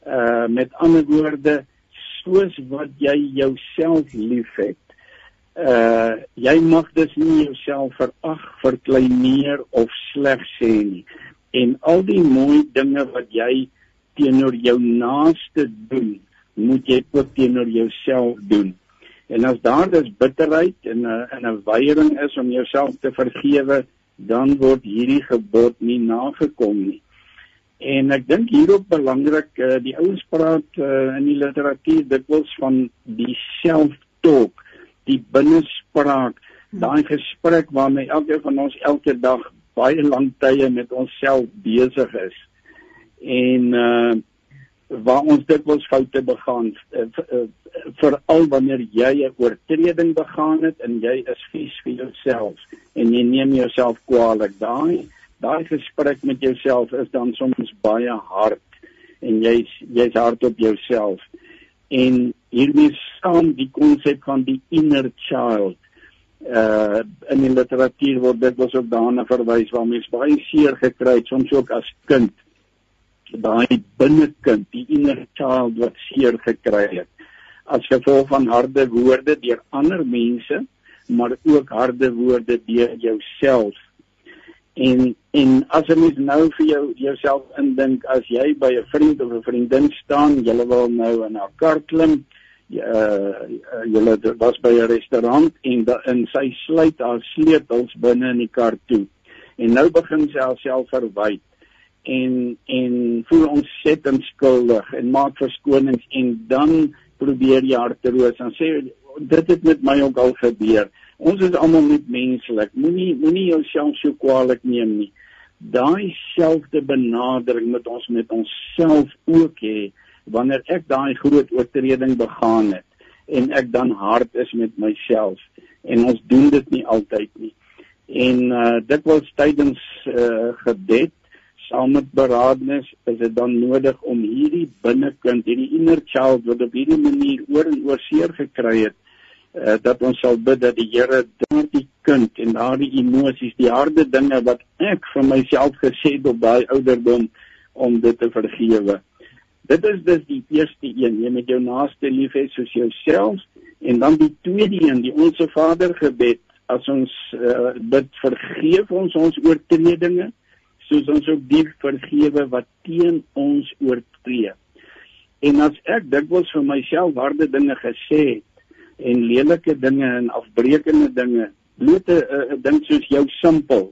Uh met ander woorde, soos wat jy jouself liefhet uh jy mag dus nie jouself verag, verkleineer of sleg sê nie. En al die mooi dinge wat jy teenoor jou naaste doen, moet jy ook teenoor jouself doen. En as daar dus bitterheid en 'n uh, en 'n weiering is om jouself te vergewe, dan word hierdie gebod nie nagekom nie. En ek dink hierop belangrik, uh, die ouens praat uh, in die literatuur dikwels van die self-talk die binnespraak, daai gesprek waarmee elke van ons elke dag baie lank tye met onsself besig is. En uh waar ons dikwels foute begaan uh, uh, veral wanneer jy 'n oortreding begaan het en jy is vies vir jouself en jy neem jouself kwaadlik daai daai gesprek met jouself is dan soms baie hard en jy's jy's hard op jouself. En hiermee saam die konsep van die inner child uh in die literatuur word dit was ook daarna verwys waar mens baie seer gekry het soms ook as kind daai binnekind die inner child wat seer gekry het as gevolg van harde woorde deur ander mense maar ook harde woorde deur jouself en en as jy mens nou vir jou jouself indink as jy by 'n vriend of 'n vriendin staan jy wil nou in 'n kar klim uh julle was by 'n restaurant en da, en sy sluit haar sleutels binne in die kar toe. En nou begin sy haarself verwyd en en voel ontsettend skuldig en maak verskonings en dan probeer jy haar troos en sê dit het met my ook al gebeur. Ons is almal net menslik. Moenie moenie jouself so kwaadlik neem nie. Daai selfde benadering moet ons met onsself ook hê wanneer ek daai groot oortreding begaan het en ek dan hard is met myself en ons doen dit nie altyd nie. En uh dit was tydens uh gebed saam met beraadnes is dit dan nodig om hierdie binnekind, hierdie inner child wat op hierdie manier oor en oor seer gekry het, uh dat ons sal bid dat die Here daardie kind en daardie emosies, die harde dinge wat ek vir myself gesê het op daai ouderdom om dit te vergewe. Dit is dus die eerste een, jy met jou naaste lief hê soos jouself. En dan die tweede een, die onsse Vader gebed, as ons uh, bid vergeef ons ons oortredinge soos ons ook die vergewe wat teen ons oortree. En as ek dikwels vir myself harde dinge gesê het en lelike dinge en afbreekende dinge, bloot 'n uh, ding soos jou simpel.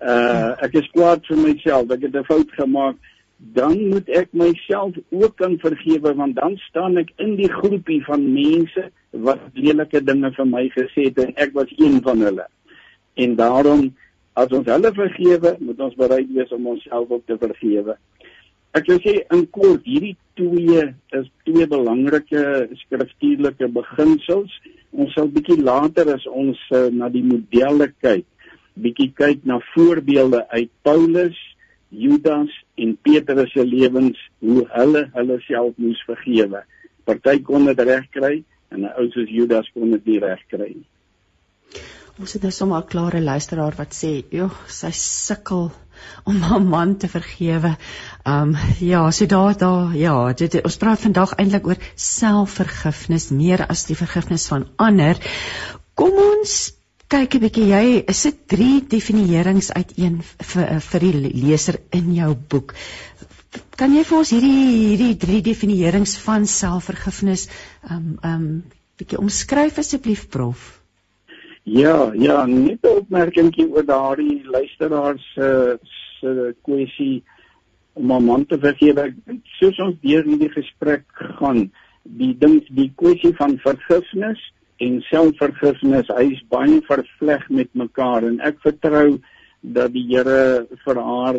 Uh ek is kwaad vir myself, ek het 'n fout gemaak dan moet ek myself ook kan vergewe want dan staan ek in die groepie van mense wat lelike dinge vir my gesê het en ek was een van hulle. En daarom as ons hulle vergewe, moet ons bereid wees om onsself ook te vergewe. Ek wil sê in kort, hierdie twee is twee belangrike skriftuurlike beginsels. Ons sal bietjie later as ons uh, na die modelle kyk, bietjie kyk na voorbeelde uit Paulus Judas en Petrus se lewens hoe hulle hulle self moes vergewe. Party kon dit regkry en 'n ou soos Judas kon dit nie regkry nie. Ons het nou sommer 'n klare luisteraar wat sê, "Joh, sy sukkel om haar man te vergewe." Um ja, so daar daar ja, dit ons praat vandag eintlik oor selfvergifnis meer as die vergifnis van ander. Kom ons kyk 'n bietjie jy is dit drie definierings uit een vir vir die leser in jou boek. Kan jy vir ons hierdie hierdie drie definierings van selfvergifnis um um bietjie omskryf asseblief prof? Ja, ja, net 'n opmerkingie oor daardie luisteraars se uh, se kwessie om 'n man te vergewe. Soos ons deur hierdie gesprek gaan, die ding die kwessie van vergifnis en selfvergifnis hy is baie vervleg met mekaar en ek vertrou dat die Here vir haar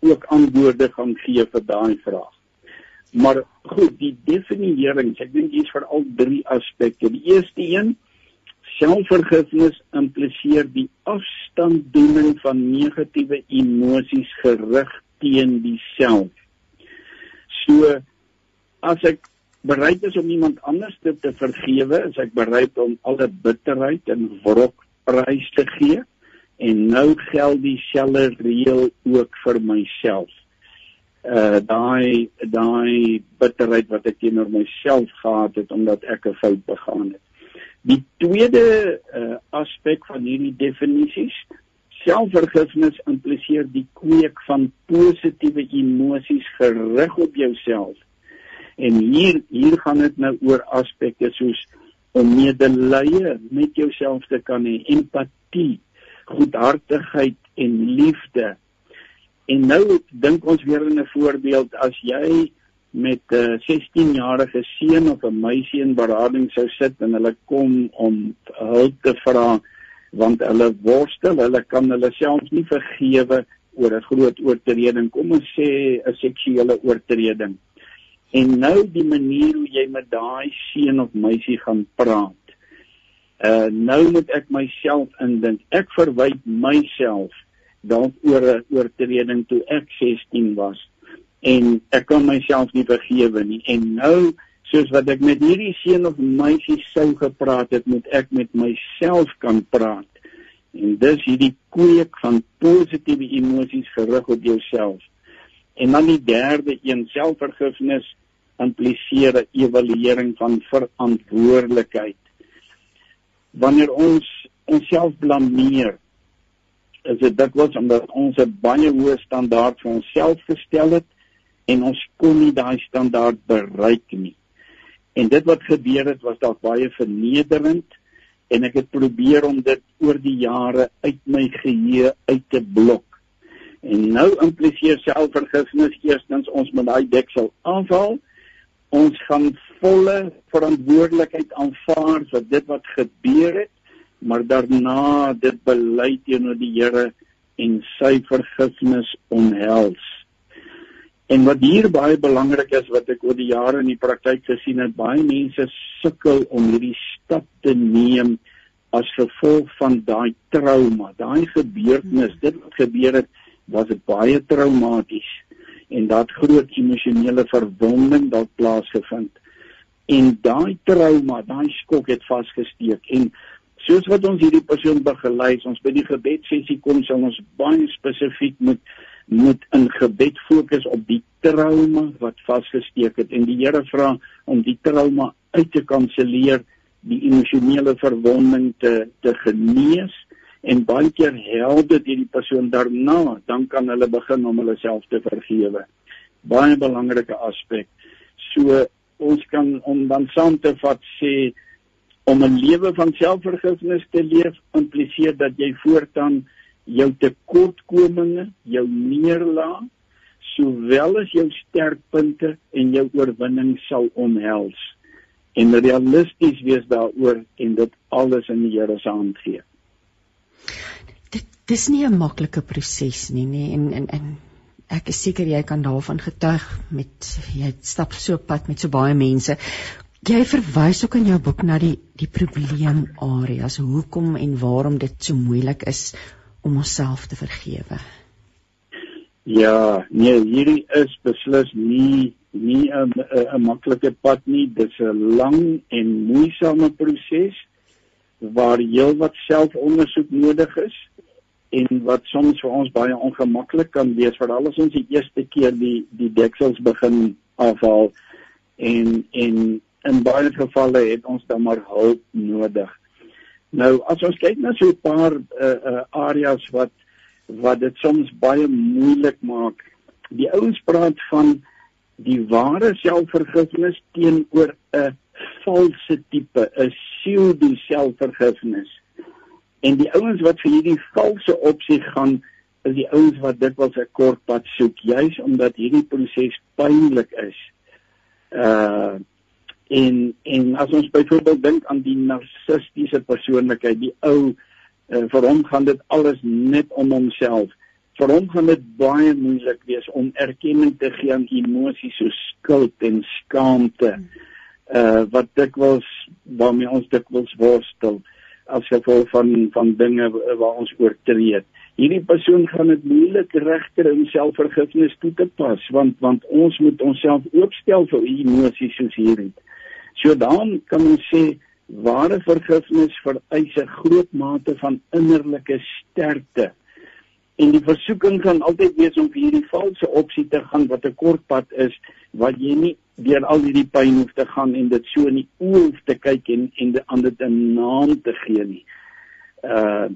ook antwoorde gaan gee vir daai vraag. Maar goed, die definiering, ek dink dis vir al drie aspekte. Die eerste een, selfvergifnis impliseer die afstanddoening van negatiewe emosies gerig teen dieself. So as ek bereid is om iemand anders te, te vergewe, is ek bereid om alle bitterheid en wrok prys te gee en nou geld dieselfde reël ook vir myself uh daai daai bitterheid wat ek teenoor myself gehad het omdat ek 'n fout begaan het. Die tweede uh aspek van hierdie definisies, selfvergifnis impliseer die kweek van positiewe emosies gerig op jouself. En hier hier gaan dit nou oor aspekte soos om medelee met jouself te kan hê, empatie, goedhartigheid en liefde En nou dink ons weer in 'n voorbeeld as jy met 'n uh, 16-jarige seun of 'n meisie in berading sou sit en hulle kom om hulp te vra want hulle worstel, hulle kan hulle self nie vergewe oor 'n groot oortreding, kom ons sê 'n seksuele oortreding. En nou die manier hoe jy met daai seun of meisie gaan praat. Uh nou moet ek myself indink. Ek verwyd myself dalk oor 'n oortreding toe ek 16 was en ek kan myself nie vergewe nie. En nou soos wat ek met hierdie seun of meisie sou gepraat het moet ek met myself kan praat. En dis hierdie kweek van positiewe emosies gerig op jouself. En dan die derde een selfvergifnis impliseer 'n evaluering van verantwoordelikheid. Wanneer ons onsself blameer is dit dikwels omdat ons 'n baie hoë standaard vir onsself gestel het en ons kon nie daai standaard bereik nie. En dit wat gebeur het was dalk baie vernederend en ek het probeer om dit oor die jare uit my geheue uit te blok. En nou impliseer selfvergifnis eerstens ons moet daai deksel aanval. Ons gaan volle verantwoordelikheid aanvaar vir dit wat gebeur het maar daarna dit bely teenoor die Here en sy vergifnis omhels. En wat hier baie belangrik is wat ek oor die jare in die praktyk gesien het, baie mense sukkel om hierdie stap te neem as gevolg van daai trauma, daai gebeurtenis, dit wat gebeur het, was baie traumaties en dat groot emosionele verwonding dalk plaasgevind. En daai trauma, daai skok het vasgesteek en soos wat ons hierdie persoon begelei, ons by die gebedsessie kom, sal ons baie spesifiek moet moet in gebed fokus op die trauma wat vasgesteek het en die Here vra om die trauma uit te kanselleer, die emosionele verwonding te te genees en baie keer help dit hierdie persoon daarna, dan kan hulle begin om hulle self te vergewe. Baie belangrike aspek. So ons kan om dan saam te vat sê om 'n lewe van selfvergifnis te leef impliseer dat jy voortaan jou tekortkominge, jou neerlaag, sowel as jou sterkpunte en jou oorwinning sal omhels en realisties wees daaroor en dit alles in die Here se hand gee. Dit dis nie 'n maklike proses nie, nê, en en en ek is seker jy kan daarvan getuig met jy stap so pad met so baie mense. Jy verwys ook in jou boek na die die probleemareas, hoekom en waarom dit so moeilik is om onsself te vergewe. Ja, nee, hierdie is beslis nie nie 'n maklike pad nie. Dit is 'n lang en moeisame proses waar heelwat selfondersoek nodig is en wat soms vir ons baie ongemaklik kan wees veral as ons die eerste keer die die deksels begin afhaal en en in baie gevalle het ons dan maar hulp nodig. Nou as ons kyk na so 'n paar uh, uh, areas wat wat dit soms baie moeilik maak. Die ouens praat van die ware selfvergifnis teenoor 'n valse tipe, 'n pseudo selfvergifnis. En die ouens wat vir hierdie valse opsie gaan, is die ouens wat dit wel 'n kort pad soek, juis omdat hierdie proses pynlik is. Uh en en as ons byvoorbeeld dink aan die narcistiese persoonlikheid die ou uh, vir hom gaan dit alles net om homself vir hom gaan dit baie moeilik wees om erkenning te gee aan emosies so skuld en skaamte. Uh wat dikwels waarmee ons dikwels worstel as gevolg van van dinge waar ons oortree. Hierdie persoon gaan dit moeilik regter om selfvergifnis toe te pas want want ons moet onsself oopstel vir emosies soos hierdie. So dan kan ons sê ware vergifnis vereis 'n groot mate van innerlike sterkte. En die versoeking kan altyd wees om vir hierdie valse opsie te gaan wat 'n kort pad is wat jy nie deur al hierdie pyn hoef te gaan en dit so in die oë hoef te kyk en en aan dit 'n naam te gee nie. Uh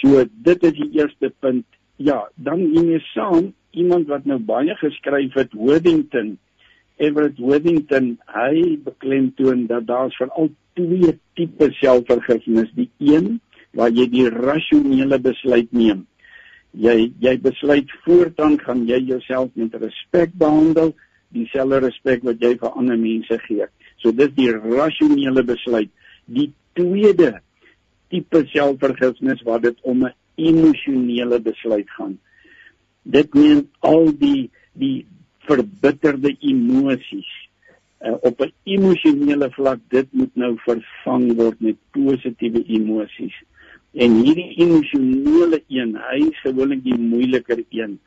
so dit is die eerste punt. Ja, dan hiermee saam iemand wat nou baie geskryf het Worthington Everett Worthington hy beklemtoon dat daar veral twee tipe selfvergifnis. Die een waar jy die rasionele besluit neem. Jy jy besluit voortaan gaan jy jouself met respek behandel, dieselfde respek wat jy vir ander mense gee. So dis die rasionele besluit. Die tweede tipe selfvergifnis waar dit om 'n emosionele besluit gaan. Dit neem al die die verbitterde emosies. Uh, op 'n emosionele vlak dit moet nou vervang word met positiewe emosies. En hierdie emosionele een hy is gewoonlik die moeiliker een.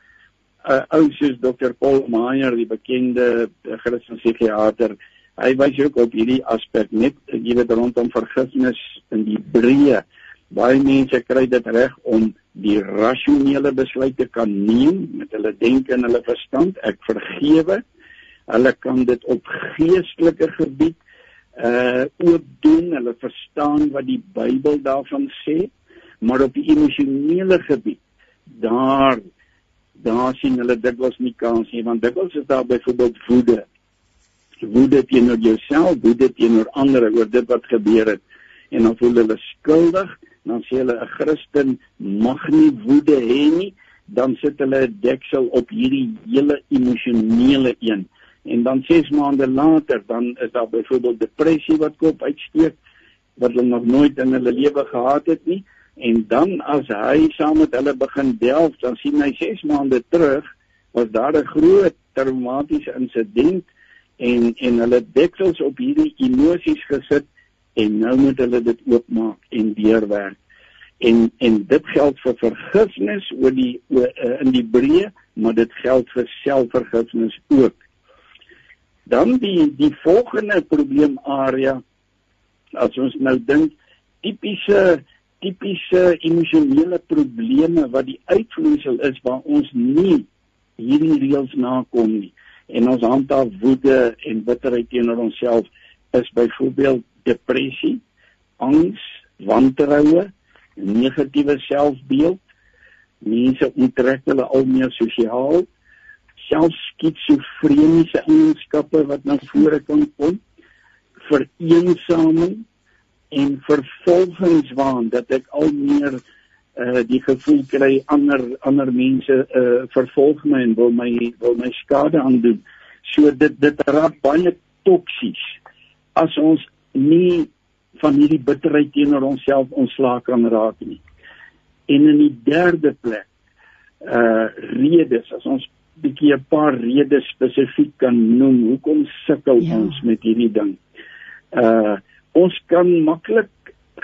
Uh, ou soos Dr Paul Meyer die bekende uh, Christelike psigiater hy wys ook op hierdie aspek net jy weet rondom vergifnis in die breë baie mense kry dit reg om die rasionele besluite kan neem met hulle denke en hulle verstand. Ek vergewe hulle kan dit op geestelike gebied uh ook doen. Hulle verstaan wat die Bybel daarvan sê maar op die emosionele gebied daar daar sien hulle dikwels nie kans nie want dikwels is daar byvoorbeeld woede. Woede teenoor jouself woede teenoor ander oor dit wat gebeur het. En dan voel hulle skuldig dan sê hulle 'n Christen mag nie woede hê nie, dan sit hulle 'n deksel op hierdie hele emosionele een. En dan 6 maande later dan is daar byvoorbeeld depressie wat koop uitsteek wat hulle nog nooit in hulle lewe gehad het nie en dan as hy saam met hulle begin delf dan sien hy 6 maande terug was daar 'n groot traumatiese insident en en hulle deksels op hierdie emosies gesit en nou moet hulle dit oopmaak en deurwerk. En en dit geld vir vergifnis oor die oor, uh, in die breë, maar dit geld vir selfvergifnis ook. Dan die die volgende probleemarea as ons nou dink tipiese tipiese emosionele probleme wat die uitvloeisel is waar ons nie hierdie reëls nakom nie en ons handhaaf woede en bitterheid teenoor onsself is byvoorbeeld depressie, angs, wantroue, negatiewe selfbeeld, mense onttrek hulle al meer sosiaal, selfs skitsofreniese eienskappe wat na vore kan kom, vereensaming en vervolgingswaan dat ek al meer uh die gevoel kry ander ander mense uh vervolg my en wil my wil my skade aandoen. So dit dit raak baie toksies. As ons nie van hierdie bitterheid teenoor onsself ontslaak kan raak nie. En in die derde plek uh redes as ons bietjie 'n paar redes spesifiek kan noem hoekom sukkel ja. ons met hierdie ding. Uh ons kan maklik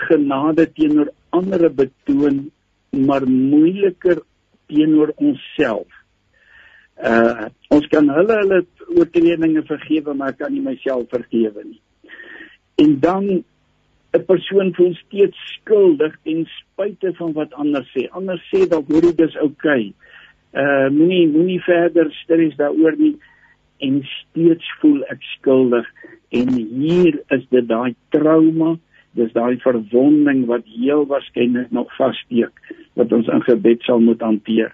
genade teenoor ander betoon maar moeiliker teenoor onsself. Uh ons kan hulle hulle oortredinge vergewe maar kan nie myself vergewe nie en dan 'n persoon voel steeds skuldig ten spyte van wat ander sê. Ander sê dalk hoor dit is oukei. Okay. Uh moenie moenie verder stres daaroor nie en steeds voel ek skuldig en hier is dit daai trauma, dis daai verwonding wat heel waarskynlik nog vassteek wat ons in gebed sal moet hanteer.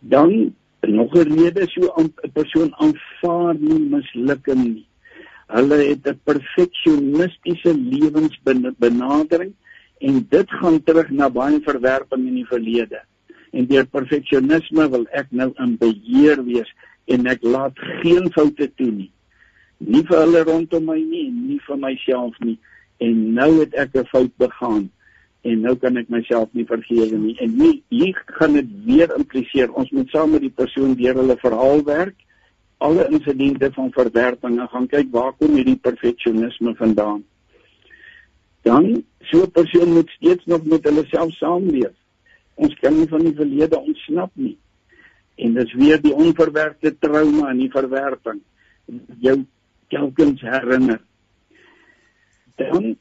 Dan nog 'n rede so 'n persoon aanvaar nie mislukking nie. Hulle het 'n perfeksionistiese lewensbenadering en dit gaan terug na baie verwerping in die verlede. En deur perfeksionisme wil ek nou in beheer wees en ek laat geen foute toe nie. Nie vir hulle rondom my nie, nie vir myself nie. En nou het ek 'n fout begaan en nou kan ek myself nie vergewe nie en nie, hier gaan dit weer impliseer ons moet saam met die persoon deur hulle verhaal werk alle insidente van verwerping en gaan kyk waar kom hierdie perfeksionisme vandaan. Dan so 'n persoon moet steeds nog met hulle self saamleef. Ons kan nie van die verlede ontsnap nie. En dis weer die onverwerkte trauma en die verwerping jou telkens herinner. Dan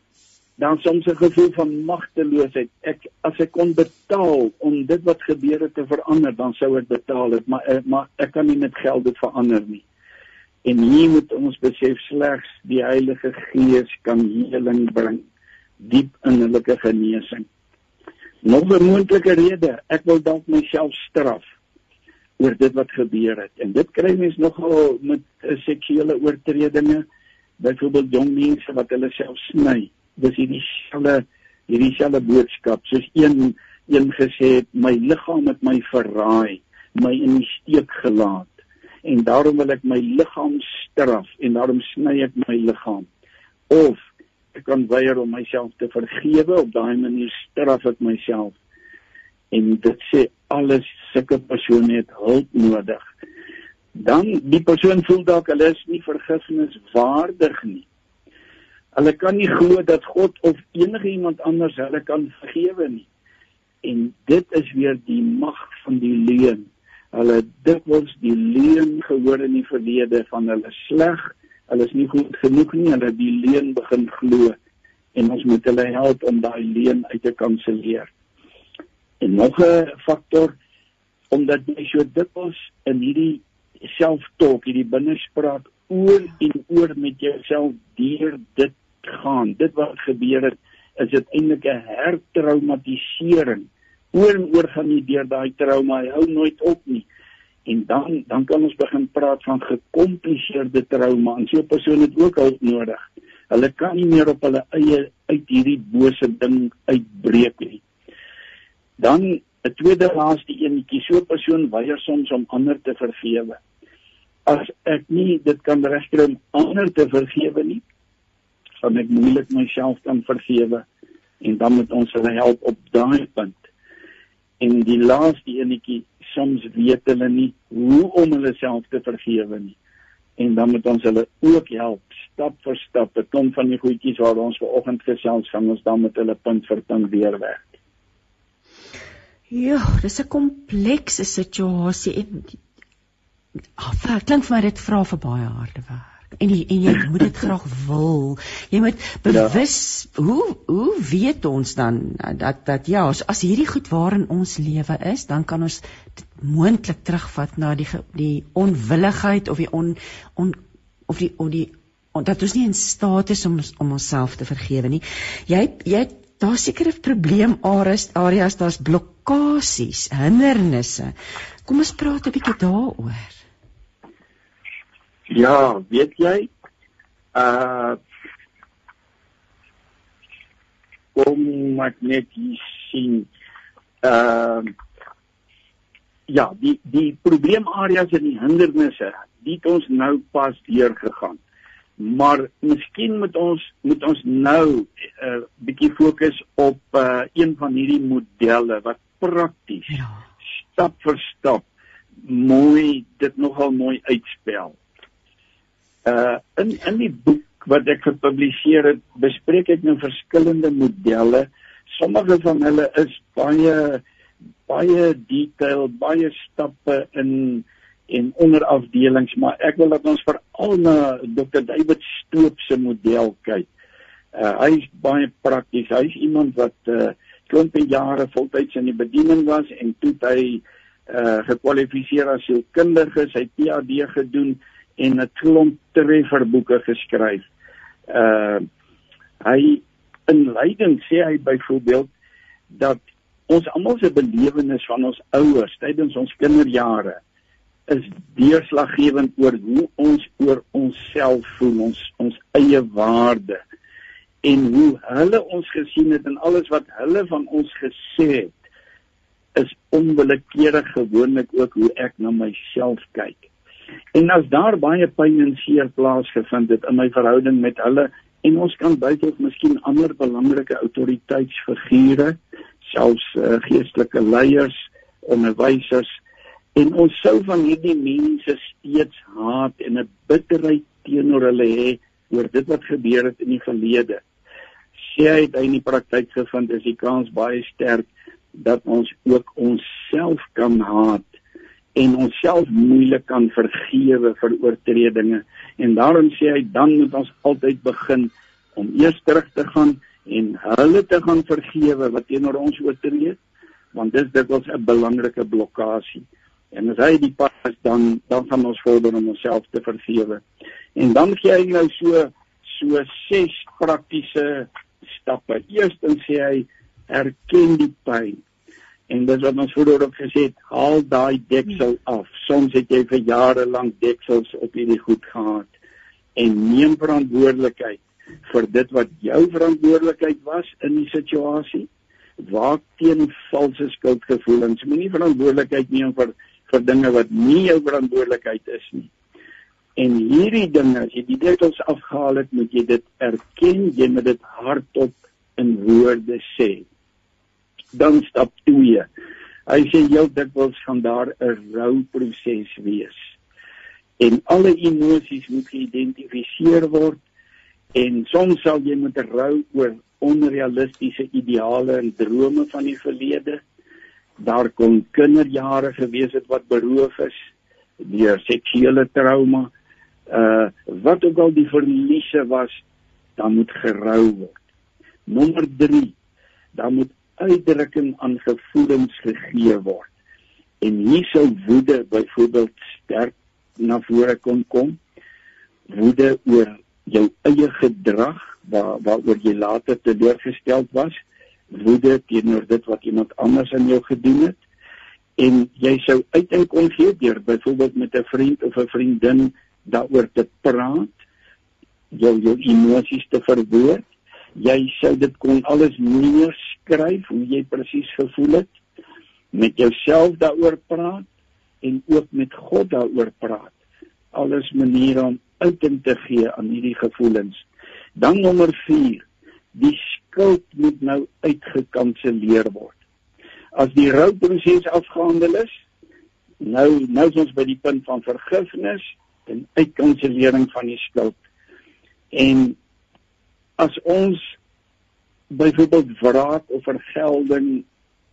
dan soms 'n gevoel van magteloosheid. Ek as ek kon betaal om dit wat gebeur het te verander, dan sou ek betaal het, maar eh, maar ek kan nie met geld dit verander nie. En hier moet ons besef slegs die Heilige Gees kan heling bring, diep innerlike genesing. Nog 'n moontlike rede, ek wil dalk myself straf oor dit wat gebeur het. En dit kry mens nogal met uh, seksuele oortredinge, byvoorbeeld jong mense wat hulle self sny dis hierdie selfe hierdie selfe boodskap. Soos een een gesê het my liggaam het my verraai my in die steek gelaat en daarom wil ek my liggaam straf en daarom sny ek my liggaam. Of ek kan weier om myself te vergewe op daai manier straf ek myself. En dit sê alles sulke persone het hulp nodig. Dan die persoon voel dalk hulle is nie vergifnis waardig nie Hulle kan nie glo dat God of enige iemand anders hulle kan vergewe nie. En dit is weer die mag van die leuen. Hulle dikwels die leuen gehoor in die verlede van hulle sleg, hulle is nie goed genoeg nie, hulle die leuen begin glo en ons moet hulle help om daai leuen uit te kanselleer. En nog 'n faktor omdat jy so dikwels in hierdie selftolk, hierdie binnespraak oor en oor met jouself deur dit gaan. Dit wat gebeur het is dit eintlik 'n hertraumatisering. Oor en oor gaan jy deur daai trauma, hy hou nooit op nie. En dan dan kan ons begin praat van gekompliseerde trauma en so 'n persoon het ook hulp nodig. Hulle kan nie meer op hulle eie uit hierdie bose ding uitbreek nie. Dan 'n tweede laaste eenetjie, so 'n persoon weier soms om ander te vergewe. As ek nie dit kan regkry om ander te vergewe nie, gaan ek moeilik myself kan vergewe en dan moet ons hulle help op daai punt. En die laaste enetjie, soms weet hulle nie hoe om hulle self te vergewe nie. En dan moet ons hulle ook help stap vir stap. Dit kom van die goedjies waar ons vanoggend gesels gaan ons dan met hulle punt vir punt weer werk. Ja, dis 'n komplekse situasie en ah, klink vir my dit vra vir baie harde werk en die, en jy moet dit graag wil. Jy moet bewus ja. hoe hoe weet ons dan dat dat ja, as, as hierdie goed waarin ons lewe is, dan kan ons moontlik terugvat na die die onwilligheid of die on, on of die of die on, dat ons nie in staat is om om onsself te vergewe nie. Jy jy daar seker 'n probleem areas areas daar's blokkades, hindernisse. Kom ons praat 'n bietjie daaroor. Ja, weet jy? Uh Kom ek net sien. Ehm uh, Ja, die die probleemareas en die hindernisse, dit het ons nou pas deur gegaan. Maar miskien moet ons moet ons nou 'n uh, bietjie fokus op uh, een van hierdie modelle wat prakties ja. stap vir stap mooi dit nogal mooi uitspel uh in in die boek wat ek gepubliseer het, bespreek ek nou verskillende modelle. Sommige van hulle is baie baie detailed, baie stappe in en onderafdelings, maar ek wil dat ons veral na Dr. David Stoop se model kyk. Uh hy is baie prakties. Hy is iemand wat uh klompe jare voltyds in die bediening was en toe hy uh gekwalifiseer as sielkundige, sy PhD gedoen en 'n klomp trefferboeke geskryf. Uh hy in leiding sê hy byvoorbeeld dat ons almal se belewenis van ons ouers tydens ons kinderjare is deurslaggewend oor hoe ons oor onsself voel, ons ons eie waarde en hoe hulle ons gesien het en alles wat hulle van ons gesê het is onwillekeurig gewoonlik ook hoe ek na myself kyk. En as daar baie pyn en seer plaasgevind het in my verhouding met hulle en ons kan byvoorbeeld miskien ander belangrike autoriteitsfigure, selfs uh, geestelike leiers, onderwysers en ons sou van hierdie mense steeds haat en 'n bitterheid teenoor hulle hê oor dit wat gebeur het in die verlede. Sê hy dit in die praktyk gevind is die kans baie sterk dat ons ook onsself kan haat en onsself moeilik kan vergewe vir oortredinge. En daarom sê hy dan moet ons altyd begin om eers terug te gaan en hulle te gaan vergewe wat teenoor ons oortree want dit dit was 'n belangrike blokkade en as hy die pad is dan dan gaan ons vorder om onsself te vergewe. En dan gee hy nou so so ses praktiese stappe. Eerstens sê hy erken die pyn En dis wat ons vroeër ook gesê het, haal daai deksel af. Soms het jy vir jare lank deksels op hierdie goed gehad en neem verantwoordelikheid vir dit wat jou verantwoordelikheid was in die situasie. Waak teen valse skuldgevoelens. Moenie verantwoordelikheid neem vir vir dinge wat nie jou verantwoordelikheid is nie. En hierdie dinge, as jy die deksels afgehaal het, moet jy dit erken, jy moet dit hardop in woorde sê dan stap 2. Hy sê heel dikwels gaan daar 'n rouproses wees. En alle emosies moet geïdentifiseer word en soms sal jy moet rou oor onrealistiese ideale en drome van die verlede. Daar kon kinderjare gewees het wat beroof is deur seksuele trauma. Uh wat ook al die verliese was, dan moet gerou word. Nommer 3, dan moet uitdrukking aan gevoelens gegee word. En hier sou woede byvoorbeeld sterk na vore kon kom. Woede oor jou eie gedrag waar waaroor jy later teleurgesteld was, woede teenoor dit wat iemand anders aan jou gedoen het en jy sou uiting kon gee deur byvoorbeeld met 'n vriend of 'n vriendin daaroor te praat, jou jou emosies te verwoord jy sou dit kon alles neerskryf hoe jy presies gevoel het met jouself daaroor praat en ook met God daaroor praat. Alles maniere om uiting te gee aan hierdie gevoelens. Dan nommer 4 die skuld moet nou uitgekanselleer word. As die rouproses afgehandel is nou nou is ons by die punt van vergifnis en uitkansellering van die skuld. En as ons byvoorbeeld wraak of vergelding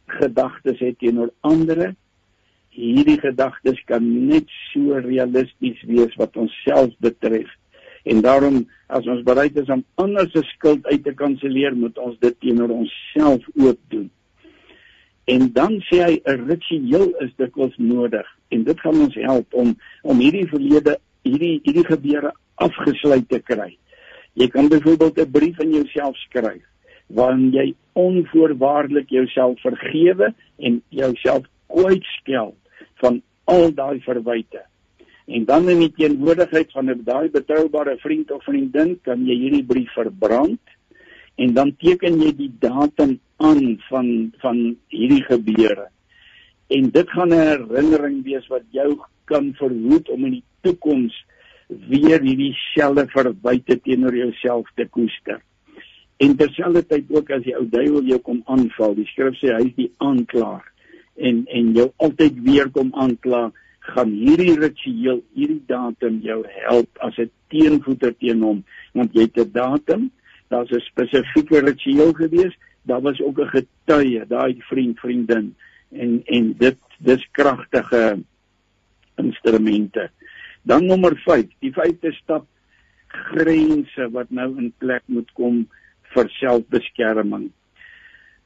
gedagtes het teenoor ander hierdie gedagtes kan net so realisties wees wat onsself betref. En daarom as ons bereid is om ander se skuld uit te kanselleer moet ons dit teenoor onsself ook doen. En dan sê hy 'n ritueel is dikwels nodig en dit gaan ons help om om hierdie verlede hierdie hierdie gebeure afgesluit te kry Jy kan byvoorbeeld 'n brief aan jouself skryf waarin jy onvoorwaardelik jouself vergewe en jouself kwytskel van al daai verwyte. En dan in die teenwoordigheid van 'n daai betroubare vriend of vriendin kan jy hierdie brief verbrand en dan teken jy die datum aan van van hierdie gebeure. En dit gaan 'n herinnering wees wat jou kan verhoed om in die toekoms weer hierdie selfe verwyte teenoor jouself te koester. En terselfdertyd ook as die ou duiwel jou kom aanval, die skrif sê hy is die aanklaer en en jou altyd weer kom aankla, gaan hierdie ritueel, hierdie datum jou help as 'n teenvoeter teen hom, want jy het 'n datum, daar's 'n spesifieke ritueel gewees, daar was ook 'n getuie, daai vriend, vriendin en en dit dis kragtige instrumente. Dan nommer 5, die vyfde stap grense wat nou in plek moet kom vir selfbeskerming.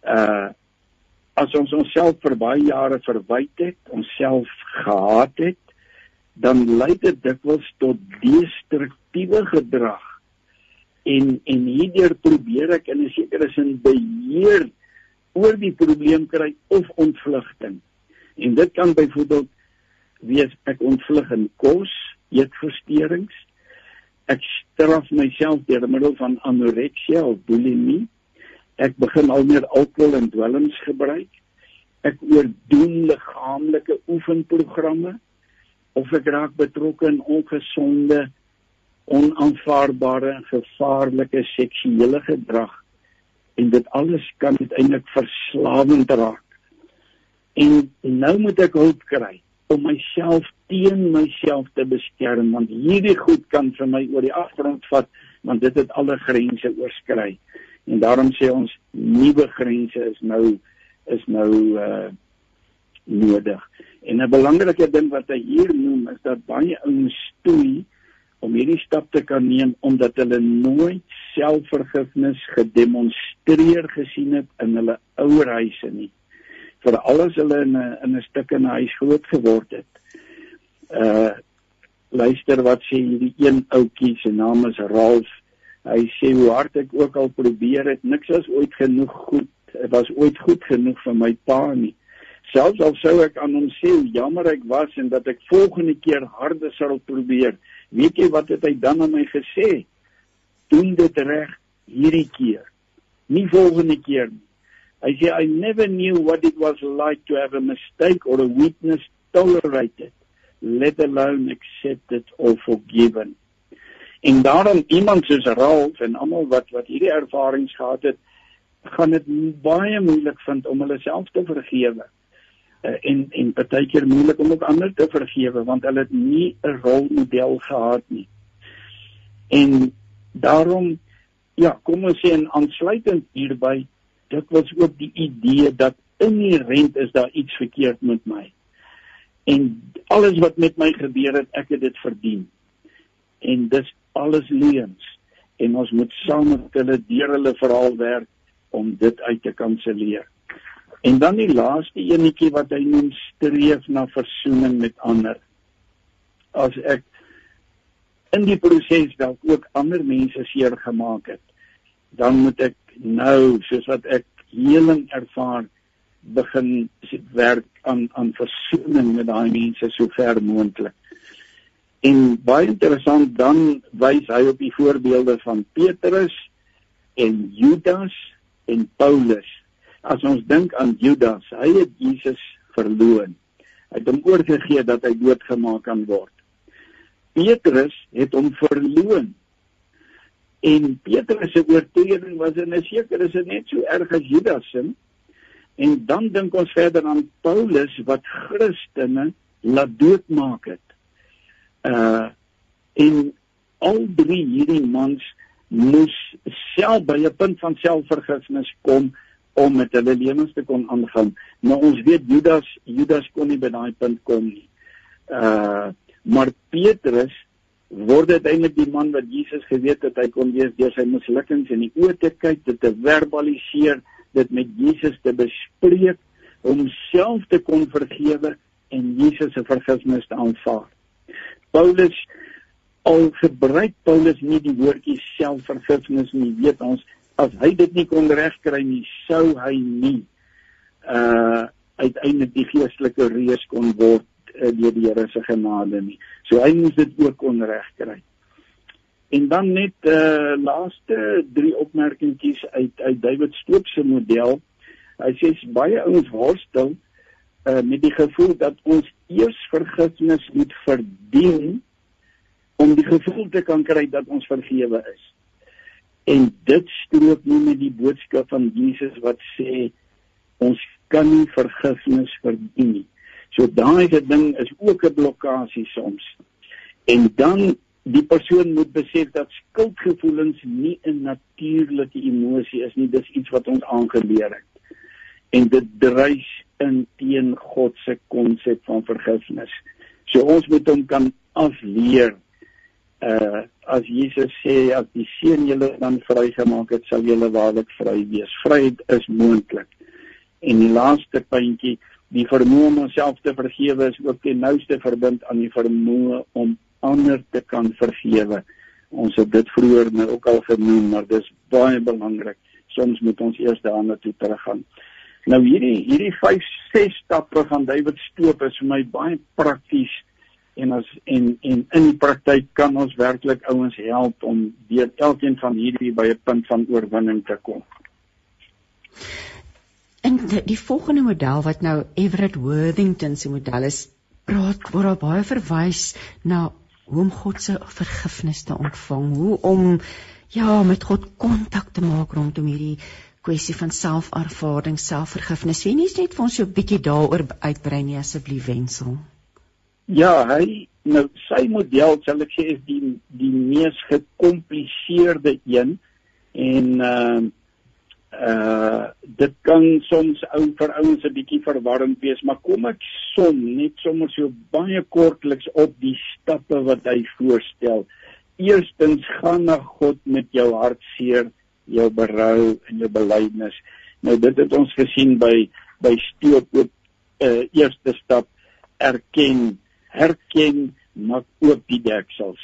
Uh as ons onsself vir baie jare verwyd het, onsself gehaat het, dan lei dit dikwels tot destruktiewe gedrag. En en hierdeur probeer ek in 'n sekere sin beheer oor die probleem kry of ontvlugting. En dit kan byvoorbeeld wees ek ontvlug in kos, eetversteurings. Ek straf myself deur middel van anoreksia of bulimie. Ek begin al meer alkohol en dwelms gebruik. Ek oordoen liggaamlike oefenprogramme. of ek raak betrokke in ongesonde onaanvaarbare en gevaarlike seksuele gedrag en dit alles kan uiteindelik verslawend raak. En nou moet ek hulp kry om myself teen myself te beskerm want hierdie goed kan vir my oor die afgrond vat want dit het alle grense oorskry. En daarom sê ons nuwe grense is nou is nou uh nodig. En 'n belangrike ding wat hy hier noem is dat baie ouens stoei om hierdie stap te kan neem omdat hulle nooit selfvergifnis gedemonstreer gesien het in hulle ouerhuise nie. Vir alles hulle in 'n in 'n stuk in 'n huis groot geword het. Uh luister wat sê hierdie een ouetjie se naam is Ralph. Hy sê hoe hard ek ook al probeer het, niks was ooit genoeg goed. Dit was ooit goed genoeg vir my pa nie. Selfs al sou ek aan hom sê hoe jammer ek was en dat ek volgende keer harder sal probeer, Weet jy wat het hy dan aan my gesê? Doen dit reg hierdie keer. Nie volgende keer nie. Hy sê I never knew what it was like to have a mistake or a weakness tolerated, let alone accepted or forgiven. En daarom iemand soos Ralph en almal wat wat hierdie ervarings gehad het, gaan dit baie moeilik vind om hulle self te vergewe uh, en en partykeer moeilik om ook ander te vergewe want hulle het nie 'n rolmodel gehad nie. En daarom ja, kom ons sê en aansluitend hierby, dit was ook die idee dat inherent is daar iets verkeerd met my. En alles wat met my gebeur het, ek het dit verdien. En dis alles leuns en ons moet saam met hulle deur hulle verhaal werk om dit uit te kanselleer. En dan die laaste enetjie wat hy noem streef na versoening met ander. As ek in die proses dalk ook ander mense seer gemaak het, dan moet ek nou soos wat ek heling ervaar begin werk aan aan versoening met daai mense so ver moontlik. En baie interessant dan wys hy op die voorbeelde van Petrus en Judas en Paulus As ons dink aan Judas, hy het Jesus verloon. Hy het hom oorgegee dat hy doodgemaak kan word. Petrus het hom verloon. En Petrus se oortreding was in 'n sekere sin net so erg as Judas se. En dan dink ons verder aan Paulus wat Christene laat doodmaak het. Uh en al drie hierdie mans moes self by 'n punt van selfvergifnis kom om met hulle lewens te kon aangaan. Maar ons weet Judas Judas kon nie by daai punt kom nie. Uh maar Petrus word uiteindelik die man wat Jesus geweet het hy kon wees deur sy mislukkings in die oë te kyk, dit te verbaliseer, dit met Jesus te bespreek, om self te kon vergewe en Jesus se vergifnis te aanvaar. Paulus al gebruik Paulus nie die woordjie selfvergifnis nie, weet ons as hy dit nie kon regkry nie, sou hy nie uh uiteindelik die geestelike reus kon word uh, deur die Here se genade nie. So hy moes dit ook kon regkry. En dan net uh laaste drie opmerkingetjies uit uit David Stoop se model. Hy sê baie ouens worstel uh met die gevoel dat ons eers vergifnis moet verdien om die gevoel te kan kry dat ons vergewe is. En dit strook nie met die boodskap van Jesus wat sê ons kan nie vergifnis verdien nie. So daai ding is ook 'n blokkade soms. En dan die persoon moet besef dat skuldgevoelens nie 'n natuurlike emosie is nie, dis iets wat ons aangeleer het. En dit dryf in teen God se konsep van vergifnis. So ons moet hom kan afleer uh as Jesus sê as die seun julle dan vrygemaak het sal julle waarlik vry wees. Vryheid is moontlik. En die laaste puntjie, die vermoë om onsself te vergewe is ook die nouste verbind aan die vermoë om ander te kan vergewe. Ons het dit vroeër nou ook al genoem, maar dis baie belangrik. Soms moet ons eers daarna toe teruggaan. Nou hierdie hierdie 5 6 stappe van David Stoop is vir my baie prakties en as en en in die praktyk kan ons werklik ouens help om deur elkeen van hierdie by 'n punt van oorwinning te kom. En die, die volgende model wat nou Everett Worthington se model is, praat word daar baie verwys na hoe om God se vergifnis te ontvang, hoe om ja, met God kontak te maak rondom hierdie kwessie van selfervaring, selfvergifnis. Wie nie net vir ons so 'n bietjie daaroor uitbrei nie asseblief wensel. Ja, hy nou sy model sal ek sê is die die mees gekompliseerde een en ehm uh, uh dit kan soms ou vir ouens 'n bietjie verwarrend wees, maar kom ek som net sommer so baie kortliks op die stappe wat hy voorstel. Eerstens gaan na God met jou hartseer, jou berou en jou belydenis. Nou dit het ons gesien by by steep op uh eerste stap erken, herken, maak oop die deksels.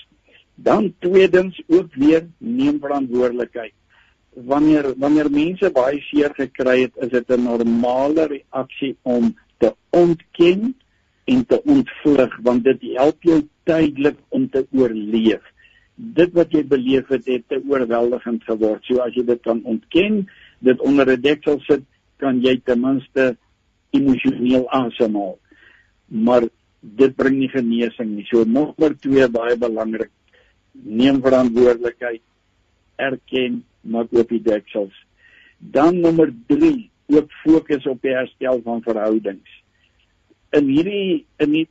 Dan tweedens ook weer neem verantwoordelikheid wanneer wanneer mense baie seer gekry het, is dit 'n normale reaksie om te ontken en te ontvlug want dit help jou tydelik om te oorleef. Dit wat jy beleef het, het te oorweldigend geword. So as jy dit kan ontken, dit onder 'n deksel sit, kan jy ten minste emosioneel asemhaal. Maar dit bring nie genesing nie. So nommer 2 baie belangrik. Neem verantwoordelikheid. Erken maak oop die deksels. Dan nommer 3, ook fokus op die herstel van verhoudings. In hierdie in die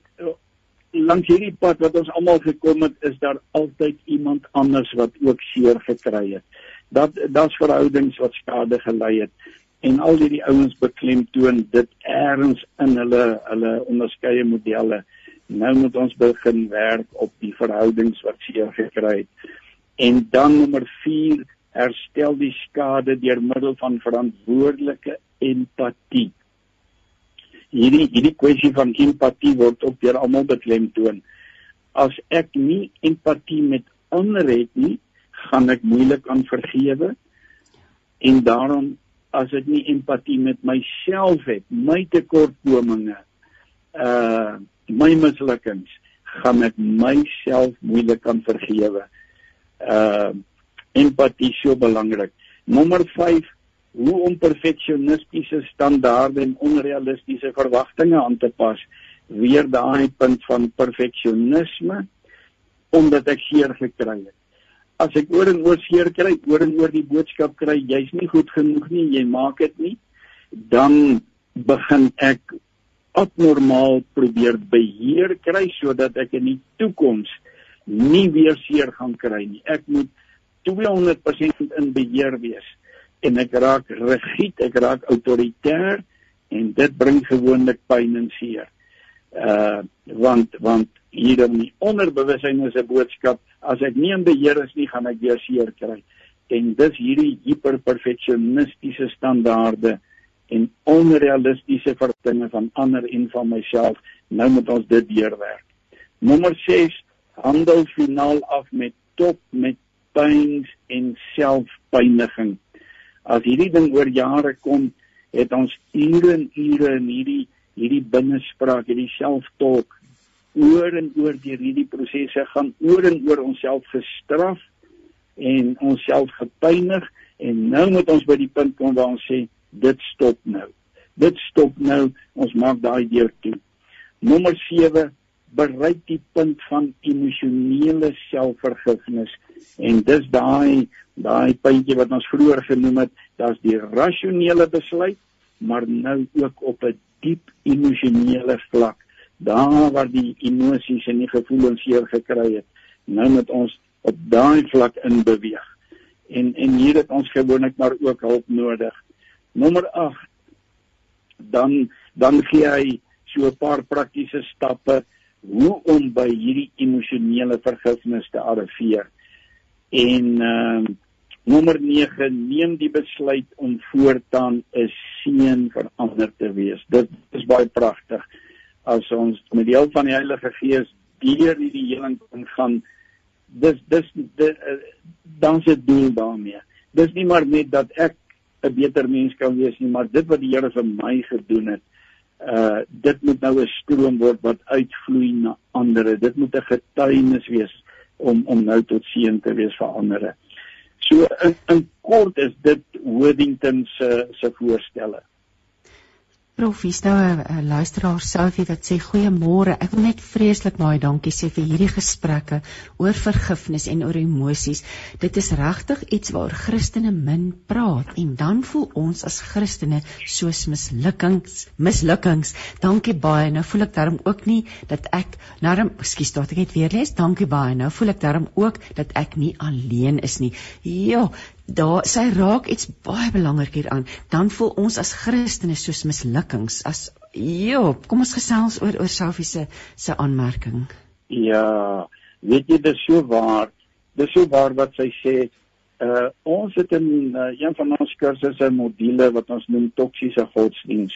langs hierdie pad wat ons almal gekom het, is daar altyd iemand anders wat ook seer gekry het. Dat dat's verhoudings wat skade gelei het en al hierdie ouens beklemtoon dit eers in hulle hulle onderskeie modelle. Nou moet ons begin werk op die verhoudings wat seer gekry het. En dan nommer herstel die skade deur middel van verantwoordelike empatie. Hierdie hierdie kwessie van empatie word ook deur almal beklemtoon. As ek nie empatie met ander het nie, gaan ek moeilik aan vergewe. En daarom as ek nie empatie met myself het, my tekortkominge, uh my mislukkings, gaan ek myself moeilik aan vergewe. Uh empatie so belangrik. Nommer 5 hoe om perfeksionistiese standaarde en onrealistiese verwagtinge aan te pas. Weer daai punt van perfeksionisme omdat ek seer gekry het. As ek oor en oor seer kry, oor en oor die boodskap kry, jy's nie goed genoeg nie, jy maak dit nie, dan begin ek abnormaal probeer beheer kry sodat ek in die toekoms nie weer seer gaan kry nie. Ek moet 200% in beheer wees en ek raak rigied, ek raak autoritair en dit bring gewoonlik pyn en seer. Uh want want hier in die onderbewussyn is 'n boodskap as ek nie in beheer is nie, gaan ek weer seer kry. En dis hierdie hiperperfeksionistiese standaarde en onrealistiese verwagtinge van ander en van myself. Nou moet ons dit deurwerk. Nommer 6 handel finaal af met top met pyns en selfpyniging. As hierdie ding oor jare kom, het ons ure en ure in hierdie hierdie binnespraak, hierdie selftolk oor en oor deur hierdie prosesse gaan oor en oor onsself gestraf en onsself gepynig en nou moet ons by die punt kom waar ons sê dit stop nou. Dit stop nou, ons maak daai deur toe. Nommer 7 bereik die punt van emosionele selfvergifnis en dis daai daai puntjie wat ons vroeër genoem het, daar's die rasionele besluit, maar nou ook op 'n diep emosionele vlak, daar waar die emosies en die gevoelens hier gekry het. Nou moet ons op daai vlak in beweeg. En en hier het ons gewoonlik maar ook hulp nodig. Nommer 8 dan dan gee hy so 'n paar praktiese stappe hoe om by hierdie emosionele vergifnis te arriveer. En ehm uh, nommer 9 neem die besluit om voortaan 'n seën vir ander te wees. Dit is baie pragtig as ons met die hulp van die Heilige Gees deur hierdie heling kan gaan. Dis dis uh, dan se doel daarmee. Dis nie maar net dat ek 'n beter mens kan wees nie, maar dit wat die Here vir my gedoen het uh dit moet nou 'n stroom word wat uitvloei na ander. Dit moet 'n getuienis wees om om nou tot seën te wees vir ander. So in, in kort is dit Worthington se se voorstelle. Prof, hier's nou 'n luisteraar Sophie wat sê goeiemôre. Ek wil net vreeslik baie dankie sê vir hierdie gesprekke oor vergifnis en oor emosies. Dit is regtig iets waaroor Christene min praat en dan voel ons as Christene soos mislukkings, mislukkings. Dankie baie. Nou voel ek daarom ook nie dat ek nou, ekskuus, tot ek dit weer lees. Dankie baie. Nou voel ek daarom ook dat ek nie alleen is nie. Ja, daar sy raak iets baie belangrik hier aan. Dan voel ons as Christene soos mislukkings as ja, kom ons gesels oor oor Sophie se se aanmerking. Ja, weet jy dis so waar. Dis so waar wat sy sê. Uh ons het in uh, een van ons kursusse module wat ons noem toksiese godsdiens.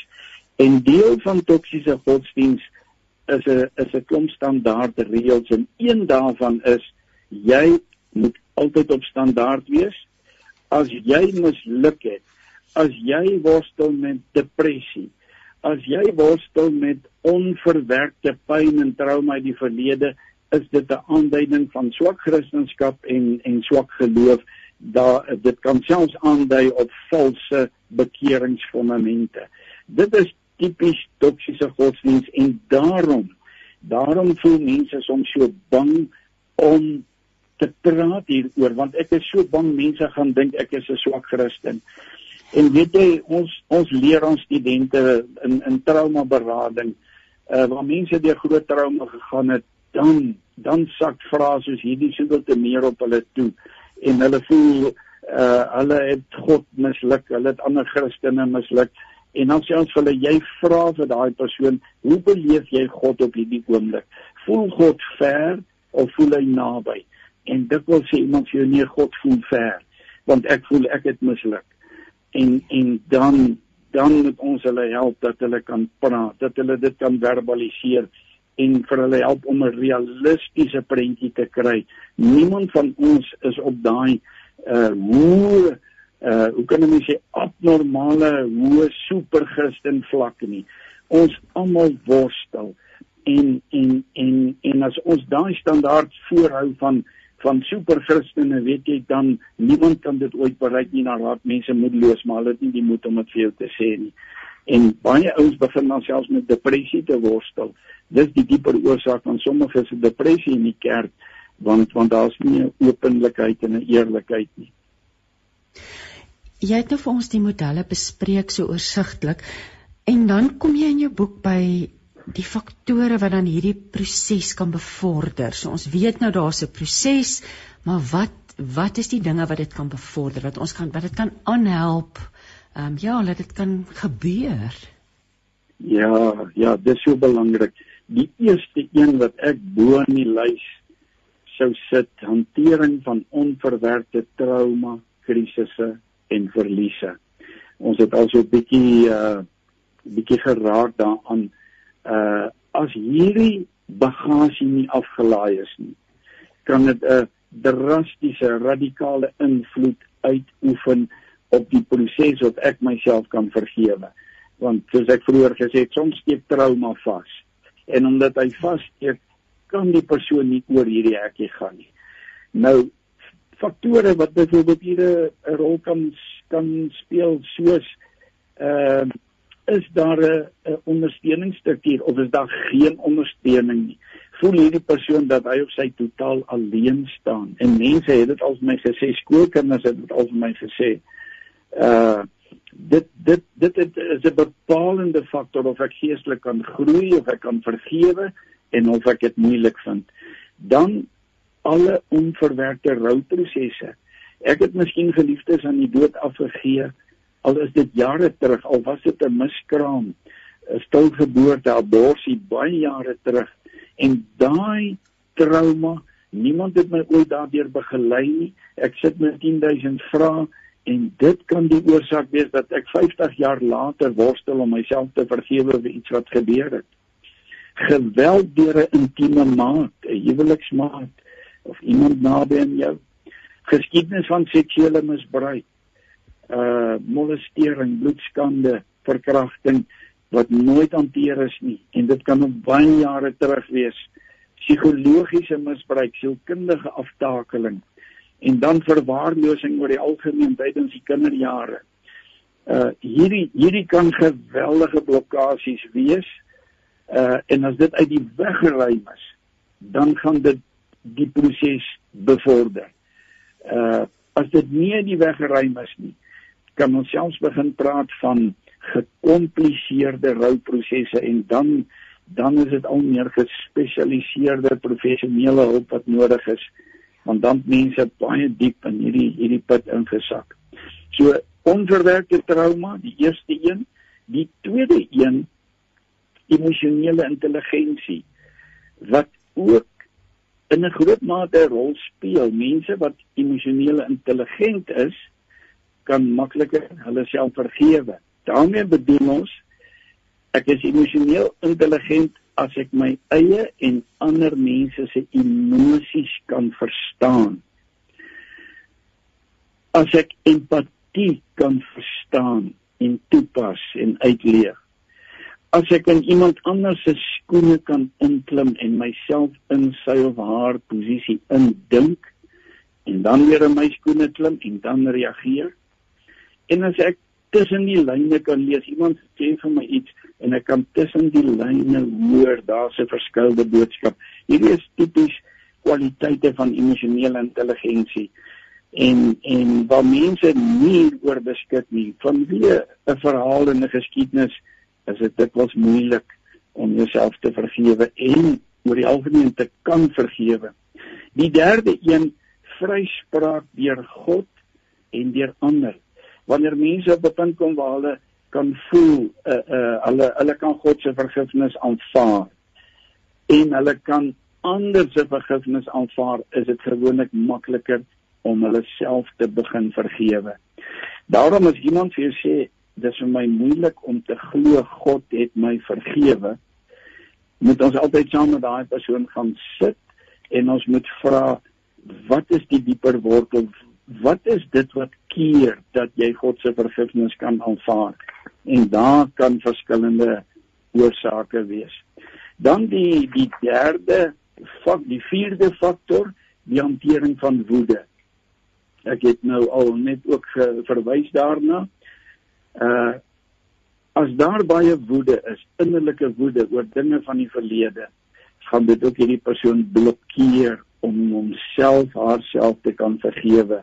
En deel van toksiese godsdiens is 'n is 'n klomp standaarde reëls en een daarvan is jy moet altyd op standaard wees as jy misluk het, as jy worstel met depressie, as jy worstel met onverwerkte pyn en trauma uit die verlede, is dit 'n aanduiding van swak kristendom en en swak geloof. Daar dit kan selfs aandui op valse bekeringsfondamente. Dit is tipies toksiese godsdiens en daarom daarom voel mense soms so bang om te praat hieroor want ek is so bang mense gaan dink ek is 'n swak Christen. En weet jy ons ons leer ons studente in in trauma berading uh waar mense deur groot trauma gegaan het, dan dan sak frases soos hierdie soveel te meer op hulle toe en hulle voel uh hulle het God misluk, hulle het ander Christene misluk. En dan sê ons vir hulle jy vra vir daai persoon, hoe beleef jy God op hierdie oomblik? Voel God ver of voel hy naby? En dit wil sê iemand sê nee God voel ver want ek voel ek het misluk. En en dan dan moet ons hulle help dat hulle kan praat dat hulle dit kan verbaliseer en vir hulle help om 'n realistiese prentjie te kry. Niemand van ons is op daai uh hoe uh hoe kan mense sê abnormale hoe super Christen vlak nie. Ons almal worstel. En en en en as ons daai standaard voorhou van van super Christene weet jy dan niemand kan dit ooit bereik nie. Na raad mense moedeloos maar hulle het nie die moed om dit vir jou te sê nie. En baie ouens begin dan selfs met depressie te worstel. Dis die dieper oorsaak van sommige se depressie in die kerk want want daar's nie 'n openlikheid en 'n eerlikheid nie. Jy het nou vir ons die modelle bespreek so oorsigtelik. En dan kom jy in jou boek by die faktore wat dan hierdie proses kan bevorder. So ons weet nou daar's 'n proses, maar wat wat is die dinge wat dit kan bevorder? Wat ons kan wat dit kan aanhelp? Ehm um, ja, laat dit kan gebeur. Ja, ja, dis so belangrik. Die eerste een wat ek bo in die lys sou sit, hantering van onverwerkte trauma, krisisse en verliese. Ons het al so 'n bietjie uh bietjie geraak daaraan uh as hierdie bagasie nie afgelaai is nie kan dit 'n drastiese radikale invloed uitoefen op die proses wat ek myself kan vergewe. Want soos ek vroeër gesê het soms steek trauma vas en omdat hy vassteek kan die persoon nie oor hierdie hekkie gaan nie. Nou faktore wat byvoorbeeld hier 'n rol kan kan speel soos ehm uh, is daar 'n ondersteuningsstruktuur of is daar geen ondersteuning nie? Voel hierdie persoon dat hy of sy totaal alleen staan? En mense het dit al vir my gesê, skoolkinders het dit al vir my gesê. Uh dit dit dit is 'n bepalende faktor of ek geestelik kan groei of ek kan vergewe en of ek dit moeilik vind. Dan alle onverwerkte rouprosesse. Ek het miskien geliefdes aan die dood afgegee al is dit jare terug al was dit 'n miskraam 'n stilgeboorte abortus baie jare terug. En daai trauma niemand het my ooit daardeur begelei nie. Ek sit met 10000 vrae en dit kan die oorsaak wees dat ek 50 jaar later worstel om myself te vergewe vir iets wat gebeur het. Geweld deur 'n intieme maat 'n huweliksmaat of iemand naby aan jou. Geskiedenis van seksuele misbruik uh molestering, bloedskande, verkrachting wat nooit hanteer is nie en dit kan op baie jare terug wees. Psigologiese misbruik, sielkundige aftakeling en dan verwaarlosing oor die algemeen tydens die kinderjare. Uh hierdie hierdie kan geweldige blokkades wees. Uh en as dit uit die weg geruim is, dan gaan dit die proses bevorder. Uh as dit nie uit die weg geruim is nie, kan ons selfs begin praat van gekompliseerde rouprosesse en dan dan is dit al meer gespesialiseerde professionele hulp wat nodig is want dan mense baie diep in hierdie hierdie put ingesak. So onverwerkte trauma, die eerste een, die tweede een emosionele intelligensie wat ook in 'n groot mate 'n rol speel. Mense wat emosionele intelligent is, kan makliker hulle self vergewe. daarmee bedoel ons ek is emosioneel intelligent as ek my eie en ander mense se emosies kan verstaan. As ek empatie kan verstaan en toepas en uitleef. As ek in iemand anders se skoene kan inklim en myself in sy of haar posisie indink en dan weer in my skoene klim en dan reageer. En as ek tussen die lyne kan lees. Iemand sê vir my iets en ek kan tussen die lyne hoor daar's 'n verskillende boodskap. Hierdie is tipies kwaliteite van emosionele intelligensie en en waar mense nie oor beskik nie. Vanweë 'n verhaal en 'n geskiedenis is dit dikwels moeilik om jouself te vergewe en oor die algemeen te kan vergewe. Die derde een vryspraak deur God en deur ander wanneer mense op 'n punt kom waar hulle kan voel uh uh hulle hulle kan God se vergifnis aanvaar en hulle kan ander se vergifnis aanvaar is dit gewoonlik makliker om hulle self te begin vergewe. Daarom as iemand vir jou sê dis vir my moeilik om te glo God het my vergewe, moet ons altyd saam met daai persoon gaan sit en ons moet vra wat is die dieper wortel wat is dit wat keer dat jy God se vergifnis kan aanvaar? En daar kan verskillende oorsake wees. Dan die die derde fak, die vierde faktor, die hantering van woede. Ek het nou al net ook verwys daarna. Uh as daar baie woede is, innerlike woede oor dinge van die verlede, gaan dit ook hierdie persoon blokkeer om homself haarself te kan vergewe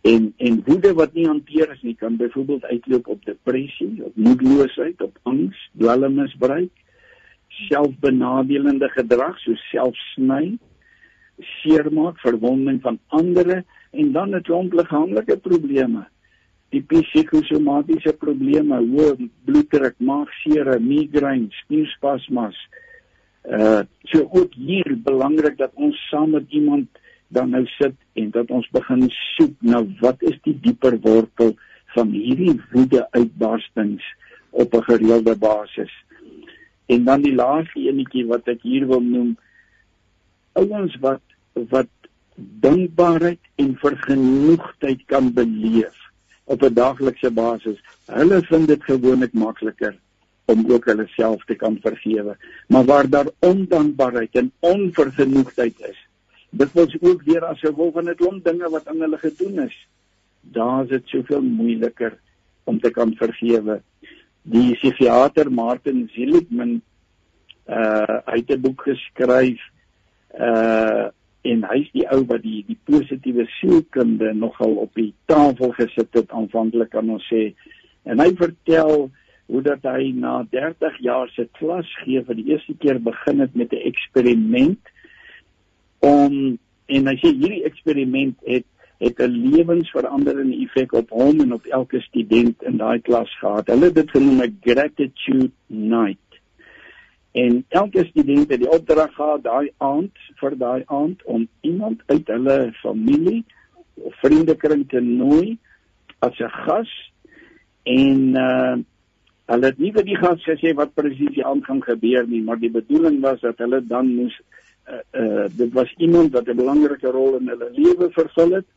en en woede wat nie hanteer is nie kan byvoorbeeld uitloop op depressie, op moedeloosheid, op angs, dwelmmisbruik, selfbenadelende gedrag soos selfsny, seermaak, verwonding van ander en dan 'n klomp liggaamlike probleme. Die psigosomatiese probleme, hoë bloeddruk, maagseer, migraine, spierspasmas. Uh so ook hier belangrik dat ons saam met iemand dan nou sit en dat ons begin soek na wat is die dieper wortel van hierdie woede uitbarstings op 'n gereelde basis. En dan die laaste enetjie wat ek hier wil noem, ouens wat wat dankbaarheid en vergenoegdheid kan beleef op 'n daaglikse basis. Hulle vind dit gewoonlik makliker om ook hulle self te kan vergewe. Maar waar daar ondankbaarheid en onvergenoegdheid is, dit was ook weer as gevolg van 'n klomp dinge wat aan hulle gedoen is. Daar is dit soveel moeiliker om te kan vergewe. Die psigiater Martin Seligman uh het 'n boek geskryf uh en hy's die ou wat die die positiewe sielkunde nogal op die tafel gesit het aanvanklik kan ons sê en hy vertel hoe dat hy na 30 jaar se klas gee vir die eerste keer begin het met 'n eksperiment om en as jy hierdie eksperiment het het 'n lewensveranderende effek op hom en op elke student in daai klas gehad. Hulle het dit genoem 'n gratitude night. En elke student het die opdrag gehad daai aand vir daai aand om iemand uit hulle familie of vriendekring te nooi as 'n gas en uh hulle het nie vir die gas gesê wat presies die aand gaan gebeur nie, maar die bedoeling was dat hulle dan moes uh, uh dit was iemand wat 'n belangrike rol in hulle lewe vervul het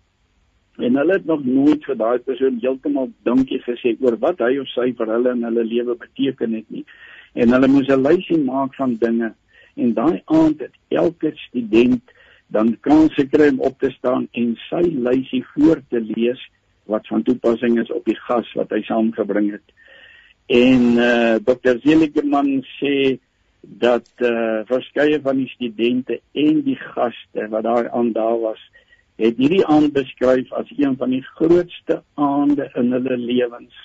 en hulle het nog nooit vir daai persoon heeltemal dankie gesê oor wat hy of sy vir hulle in hulle lewe beteken het nie en hulle moes 'n lysie maak van dinge en daai aand het elke student dan kans gekry om op te staan en sy lysie voor te lees wat van toepassing is op die gas wat hy saamgebring het. En uh Dr. Seligman sê dat uh verskeie van die studente en die gaste wat daar aan daar was, het hierdie aand beskryf as een van die grootste aande in hulle lewens.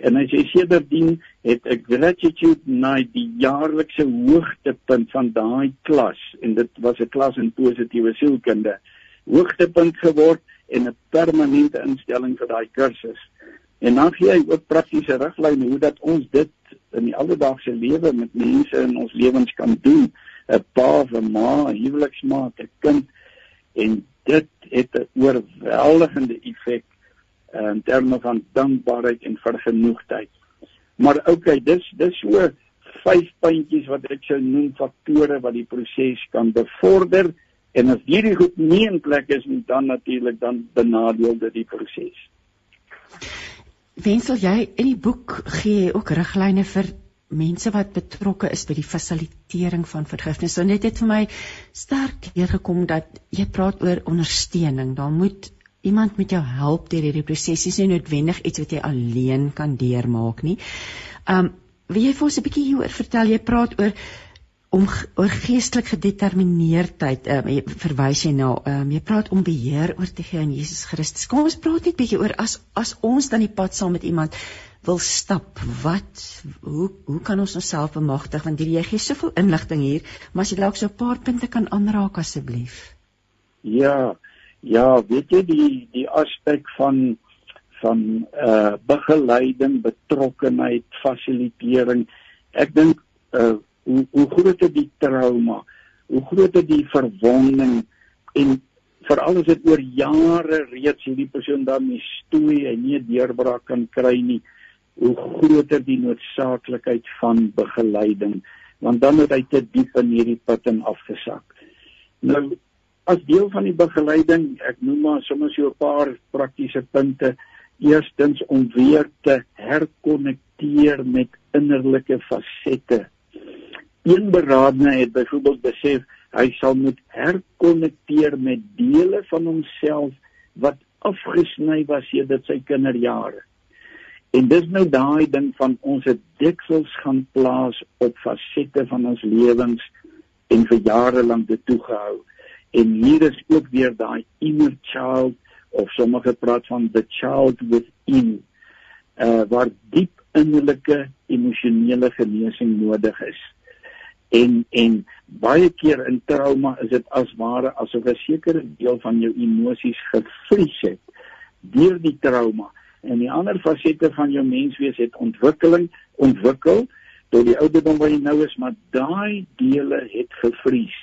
En hy sê sedertdien het 'n gratitude night die jaarlikse hoogtepunt van daai klas en dit was 'n klas in positiewe sielkunde hoogtepunt geword en 'n permanente instelling vir daai kursus. En dan gee hy ook praktiese riglyne hoe dat ons dit in die alledaagse lewe met mense in ons lewens kan doen. 'n Pa, 'n ma, 'n huweliksmaat, 'n kind en dit het 'n oorweldigende effek uh, in terme van dankbaarheid en vergenoegdheid. Maar okay, dis dis so vyf puntjies wat ek sou noem faktore wat die proses kan bevorder en as hierdie goed nie in plek is nie dan natuurlik dan benadeel dit die proses. Wensel jy in die boek gee ook riglyne vir mense wat betrokke is by die fasilitering van vergifnis. So net het vir my sterk deurgekom dat jy praat oor ondersteuning. Daar moet iemand met jou help deur hierdie proses. Dis nie noodwendig iets wat jy alleen kan deurmaak nie. Um wil jy vir ons 'n bietjie hieroor vertel? Jy praat oor om oor geestelik gedetermineerdheid. Um, verwys jy nou, um, jy praat om beheer oor te gee aan Jesus Christus. Kom ons praat net bietjie oor as as ons dan die pad saam met iemand wil stap. Wat hoe hoe kan ons onsself bemagtig want jy gee soveel inligting hier, maar as jy dalk so 'n paar punte kan aanraak asseblief. Ja. Ja, weet jy die die aspek van van uh begeleiding, betrokkenheid, fasilitering. Ek dink uh hoe hoe groot is die trauma? Hoe groot is die verwonding en veral as dit oor jare reeds hierdie persoon dan nie stoei en nie deurbraak kan kry nie. Hoe groter die noodsaaklikheid van begeleiding want dan het hy te diep in hierdie put en afgesak. Nou as deel van die begeleiding, ek noem maar sommer so 'n paar praktiese punte. Eerstens om weer te herkonnekteer met innerlike fasette. Een beraadne het byvoorbeeld besef hy sal moet herkonnekteer met dele van homself wat afgesny was sedert sy kinderjare. En dis nou daai ding van ons het dikwels gaan plaas op fasette van ons lewens en vir jare lank dit toegehou. En hier is ook weer daai inner child of sommige praat van the child within uh waar diep innerlike emosionele genesing nodig is. En en baie keer in trauma is dit as ware asof 'n sekere deel van jou emosies gevries het deur die trauma en die ander fasette van jou menswees het ontwikkeling ontwikkel tot die ouderdom waar jy nou is, maar daai dele het gevries.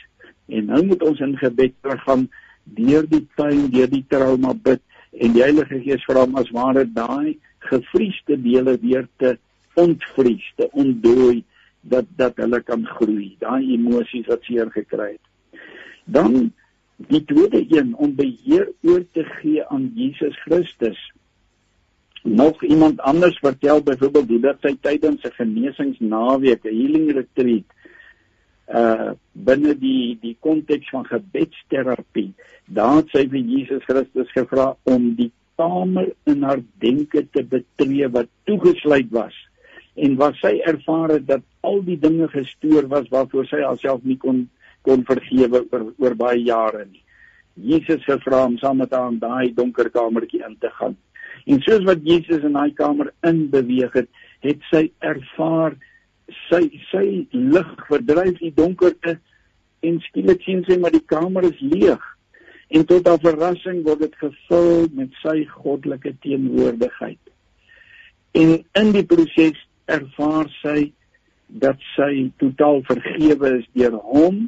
En nou moet ons in gebed teruggaan deur die pyn, deur die trauma bid en die Heilige Gees vra om as ware daai gevriesde dele weer te ontvries, te ontdooi dat dat hulle kan groei, daai emosies wat seer gekry het. Dan die tweede een om beheer oor te gee aan Jesus Christus nog iemand anders vertel byvoorbeeld hoe dat sy tydens 'n genesingsnaweek, 'n healing retreat uh binne die die konteks van gebedsterapie, daar het sy vir Jesus Christus gevra om die kamer in haar denke te betree wat toegesluit was en wat sy ervaar het dat al die dinge gestoor was waarvoor sy haarself nie kon kon vergewe oor, oor baie jare nie. Jesus gevra om saam met haar in daai donker kamertjie in te gaan. En soos wat Jesus in daai kamer inbeweeg het, het sy ervaar sy sy lig verdryf die donkerte en skielik sien sy maar die kamer is leeg. En tot haar verrassing word dit gevul met sy goddelike teenwoordigheid. En in die proses ervaar sy dat sy totaal vergewe is deur hom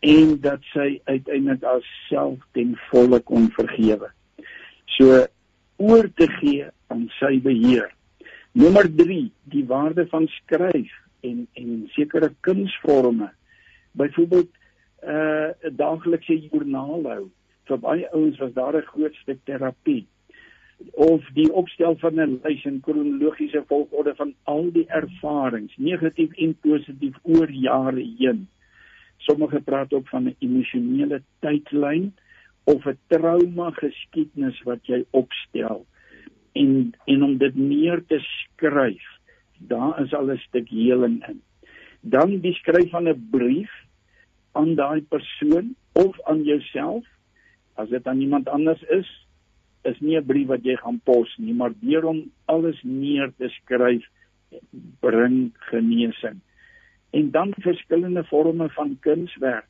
en dat sy uiteindelik haarself ten volle kon vergewe. So oor te gee aan sy beheer. Nommer 3, die waarde van skryf en en sekere kunsvorme. Byvoorbeeld uh, 'n daaglikse joernaal hou. Vir baie ouens was daar 'n groot stuk terapie of die opstel van 'n lys in kronologiese volgorde van al die ervarings, negatief en positief oor jare heen. Sommige praat ook van 'n emosionele tydlyn of 'n trauma geskiedenis wat jy opstel en en om dit neer te skryf daar is al 'n stuk heling in dan die skryf van 'n brief aan daai persoon of aan jouself as dit aan iemand anders is is nie 'n brief wat jy gaan pos nie maar deur om alles neer te skryf bring genesing. En dan verskillende forme van kunswerk.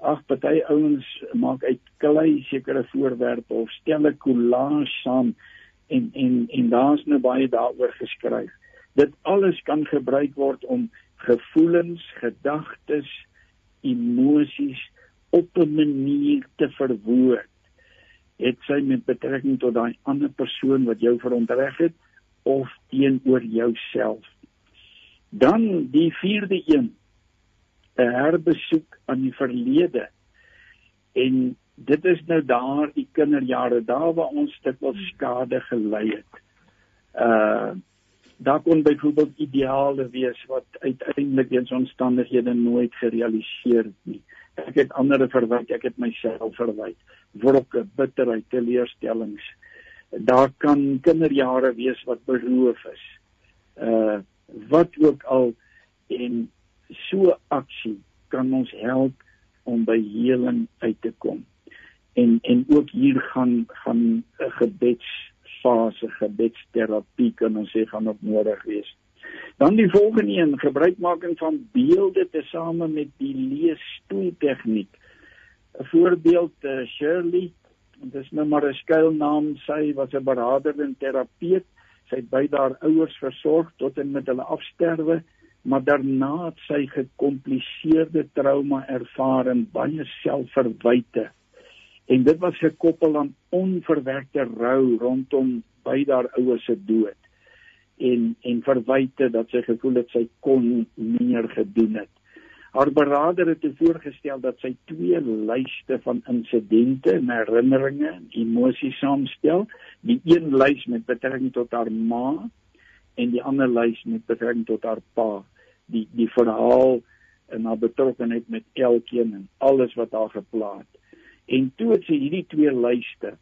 Ag party ouens maak uit klei sekere voorwerpe of stel 'n collage saam en en en daar's nou baie daaroor geskryf. Dit alles kan gebruik word om gevoelens gedagtes emosies op 'n manier te verwoord het sy met betrekking tot daai ander persoon wat jou verontreg het of teenoor jouself. Dan die vierde een 'n herbesoek aan die verlede. En dit is nou daar die kinderjare daar waar ons dit wel skade gelei het. Uh daar kon byvoorbeeld ideale wees wat uiteindelik weens omstandighede nooit gerealiseer het nie. Ek het ander verwyd, ek het myself verwyd. Wrokke, bitterheid, teleurstellings. Daar kan kinderjare wees wat beroof is. Uh wat ook al en so aksie kan ons help om by heling uit te kom. En en ook hier gaan gaan 'n gebeds fase gebedsterapie kan ons sê gaan op nodig wees. Dan die volgende een, gebruikmaking van beelde tesame met die leesstoel tegniek. 'n Voorbeeld uh, Shirley, dit is nou maar 'n skuilnaam, sy was 'n beraader en terapeut. Sy het by haar ouers versorg tot en met hulle afsterwe, maar daarna het sy gekompliseerde trauma ervaar en baie selfverwyte en dit was gekoppel aan onverwerkte rou rondom beide haar ouers se dood en en verwyte dat sy gevoel het sy kon meer gedoen het. Haar beraader het voorgestel dat sy twee lyste van insidente en herinneringe en emosies saamstel, die een lys met betrekking tot haar ma en die ander lys met betrekking tot haar pa, die die verhaal en haar betrokkeheid met elkeen en alles wat haar gepla het. En toe het sy hierdie twee lyste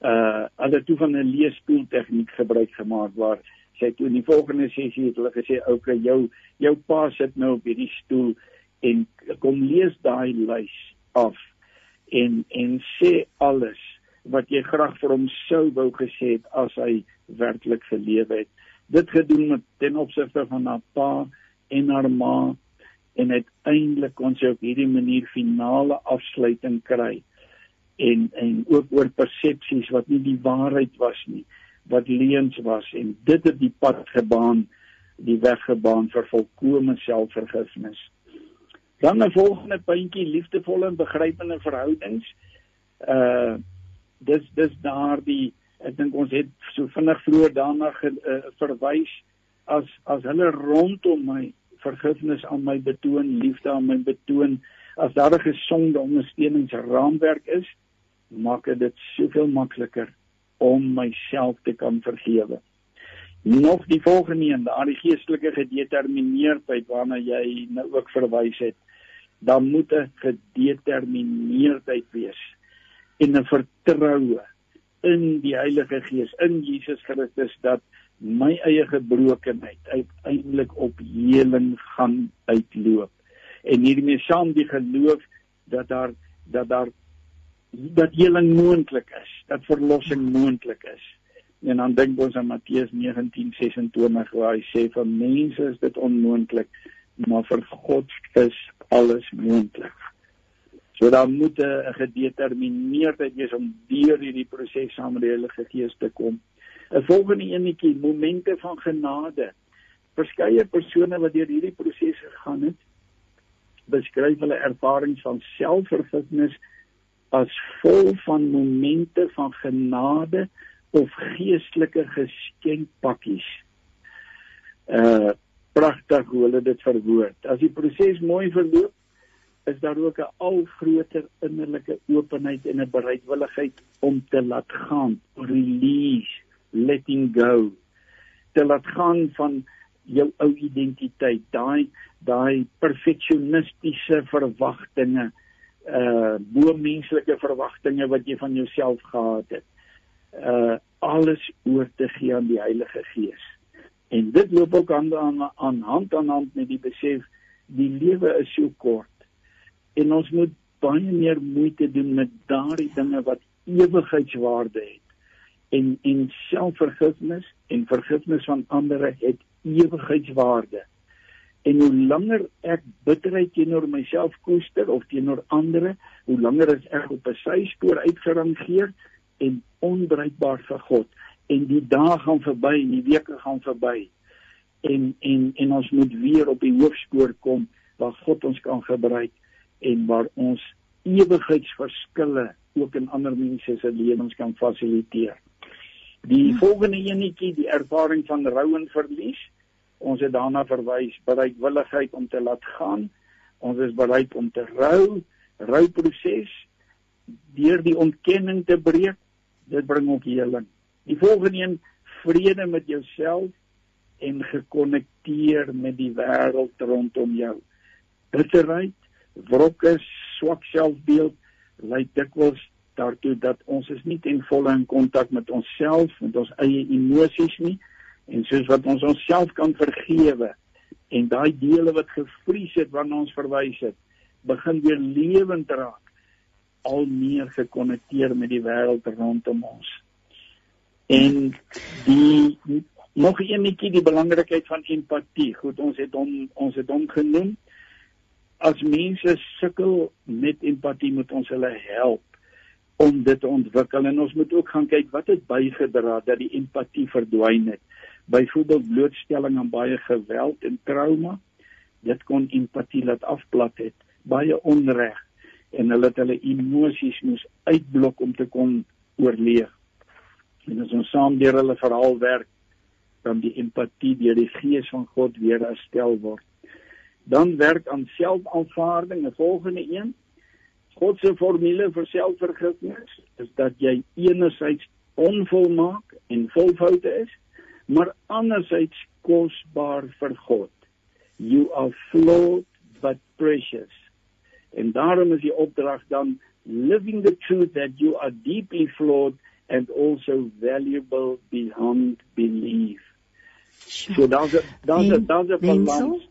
uh hulle toe van 'n leesstoel tegniek gebruik gemaak waar sy toe in die volgende sessie het hulle gesê okay jou jou pa sit nou op hierdie stoel en kom lees daai lys af en en sê alles wat jy graag vir hom sou wou gesê het as hy werklik gelewe het. Dit gedoen met ten opsigte van haar pa en haar ma en uiteindelik kon sy op hierdie manier finale afsluiting kry en en ook oor persepsies wat nie die waarheid was nie wat leuns was. En dit het die pad gebaan die weg gebaan vir volkomme selfvergifnis. Dan 'n volgende puntjie liefdevolle en begrypende verhoudings. Uh dis dis daardie ek dink ons het so vinnig vroeër daarna ge, uh, verwys as as hulle rondom my vergifnis aan my betoon, liefde aan my betoon, as daar 'n gesonde ondersteuningsraamwerk is, maak dit soveel makliker om myself te kan vergewe. Nog die volgende een, daardie geestelike gedetermineerdheid waarna jy nou ook verwys het, dan moet 'n gedetermineerdheid wees en 'n vertroue in die Heilige Gees, in Jesus Christus dat my eie gebrokenheid uiteindelik op heling gaan uitloop en hiermee saam die geloof dat daar dat daar dat heling moontlik is dat verlossing moontlik is. En dan dink ons aan Matteus 19:26 waar hy sê vir mense is dit onmoontlik maar vir God is alles moontlik. So dan moet 'n gedetermineerdheid wees om deur hierdie proses saam met die Heilige Gees te kom. 'n volgende enetjie momente van genade. Verskeie persone wat deur hierdie proses gegaan het, beskryf hulle ervarings van selfvergifnis as vol van momente van genade of geestelike geskenkpakkies. Uh pragtig hoe hulle dit verwoord. As die proses mooi verloop, is daar ook 'n al groter innerlike openheid en 'n bereidwilligheid om te laat gaan, release letting go te laat gaan van jou ou identiteit daai daai perfeksionistiese verwagtinge uh bo menslike verwagtinge wat jy van jouself gehad het. Uh alles oor te gee aan die Heilige Gees. En dit loop ook aan aan, aan hand aan hand met die besef die lewe is so kort en ons moet baie meer moeite doen met daardie dinge wat ewigheidswaarde het. En en selfvergifnis en vergifnis van ander het ewigheidswaarde. En hoe langer ek bitterheid teenoor myself koester of teenoor ander, hoe langer is ek op 'n syspoor uitgerangeer en onbereikbaar vir God. En die dae gaan verby, die weke gaan verby. En en en ons moet weer op die hoofspoor kom waar God ons kan gebruik en waar ons ewigheidsverskille ook in ander mense se lewens kan fasiliteer. Die hmm. volgende enetjie, die ervaring van rou en verlies. Ons het daarna verwys bereidwilligheid om te laat gaan. Ons is bereid om te rou, rouproses deur die ontkenning te breek. Dit bring ook heling. Die volgende een, vrede met jouself en gekonnekteer met die wêreld rondom jou. Bitterheid, wrokke, swak selfbeeld lei dikwels daartoe dat ons is nie ten volle in kontak met onsself, met ons eie emosies nie en soos wat ons onsself kan vergewe en daai dele wat gevries het wanneer ons verwys het, begin weer lewend raak al meer gekonnekteer met die wêreld rondom ons. En die nog eenetjie die belangrikheid van empatie. Goed, ons het hom ons het hom genoem as mense sukkel met empatie moet ons hulle help om dit te ontwikkel en ons moet ook gaan kyk wat het bygedra dat die empatie verdwyn het byvoorbeeld blootstelling aan baie geweld en trauma. Dit kon empatie laat afplat het. Baie onreg. En hulle het hulle emosies moes uitblok om te kon oorleef. En as ons saam deur hulle verhaal werk dan die empatie deur die gees van God weer herstel word. Dan werk aan selfaanvaarding. 'n volgende een. God se formule vir selfvergifnis is dat jy enerzijds onvolmaak en vol foute is, maar anderzijds kosbaar vir God. You are flawed but precious. En daarom is die opdrag dan living the truth that you are deeply flawed and also valuable beyond belief. So daar's daar's daar's 'n balans.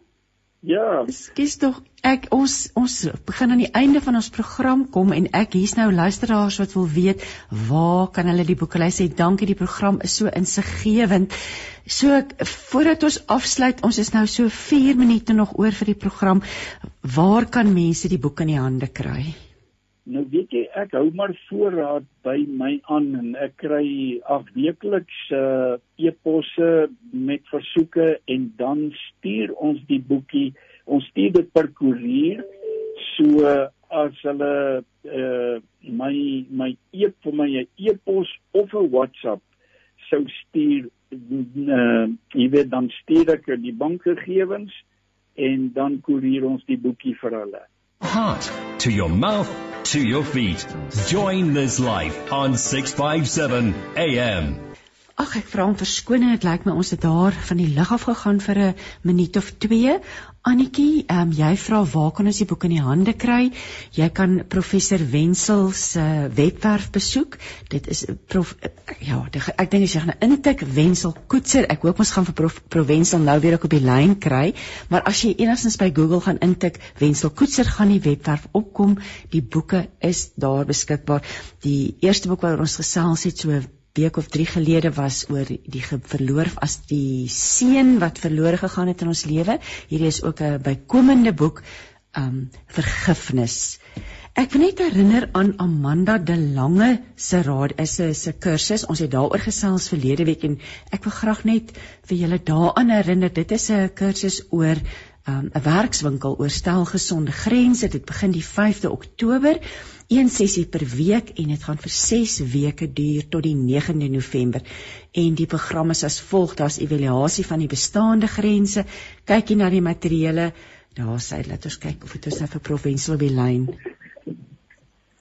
Ja. Skus tog ek ons ons begin aan die einde van ons program kom en ek hier's nou luisteraars wat wil weet waar kan hulle die boeke lees? Sê dankie die program is so insiggewend. So voordat ons afsluit, ons is nou so 4 minute nog oor vir die program. Waar kan mense die boeke in die hande kry? Nou weet jy, ek hou maar voorraad by my aan en ek kry afweekliks uh e-posse met versoeke en dan stuur ons die boekie. Ons stuur dit per koerier. So as hulle uh my my e vir my e-pos of 'n WhatsApp sou stuur uh jy weet dan stuur ek die bankgegewens en dan koerier ons die boekie vir hulle. Heart to your mouth to your feet. Join this life on 657 AM. Ag ek vra om verskoning, dit lyk my ons het daar van die lig af gegaan vir 'n minuut of 2. Annetjie, ehm um, jy vra waar kan ons die boek in die hande kry? Jy kan professor Wenzel se uh, webwerf besoek. Dit is prof ja, die, ek dink as jy gaan intik Wenzel Koetser, ek hoop ons gaan vir prof Provenzel nou weer op die lyn kry, maar as jy enigstens by Google gaan intik Wenzel Koetser gaan die webwerf opkom. Die boeke is daar beskikbaar. Die eerste boek waaroor ons gesels het so week of 3 gelede was oor die verloor as die seun wat verlore gegaan het in ons lewe. Hierdie is ook 'n bykomende boek um vergifnis. Ek wil net herinner aan Amanda de Lange se raad is 'n se kursus. Ons het daaroor gesels verlede week en ek wil graag net vir julle daaraan herinner. Dit is 'n kursus oor um 'n werkswinkel oor stel gesonde grense. Dit begin die 5de Oktober een sessie per week en dit gaan vir 6 weke duur tot die 9de November. En die program is as volg: daar's evaluasie van die bestaande grense, kykie na die materiële. Daar sê laat ons kyk of dit ons nou vir Provensel op die lyn.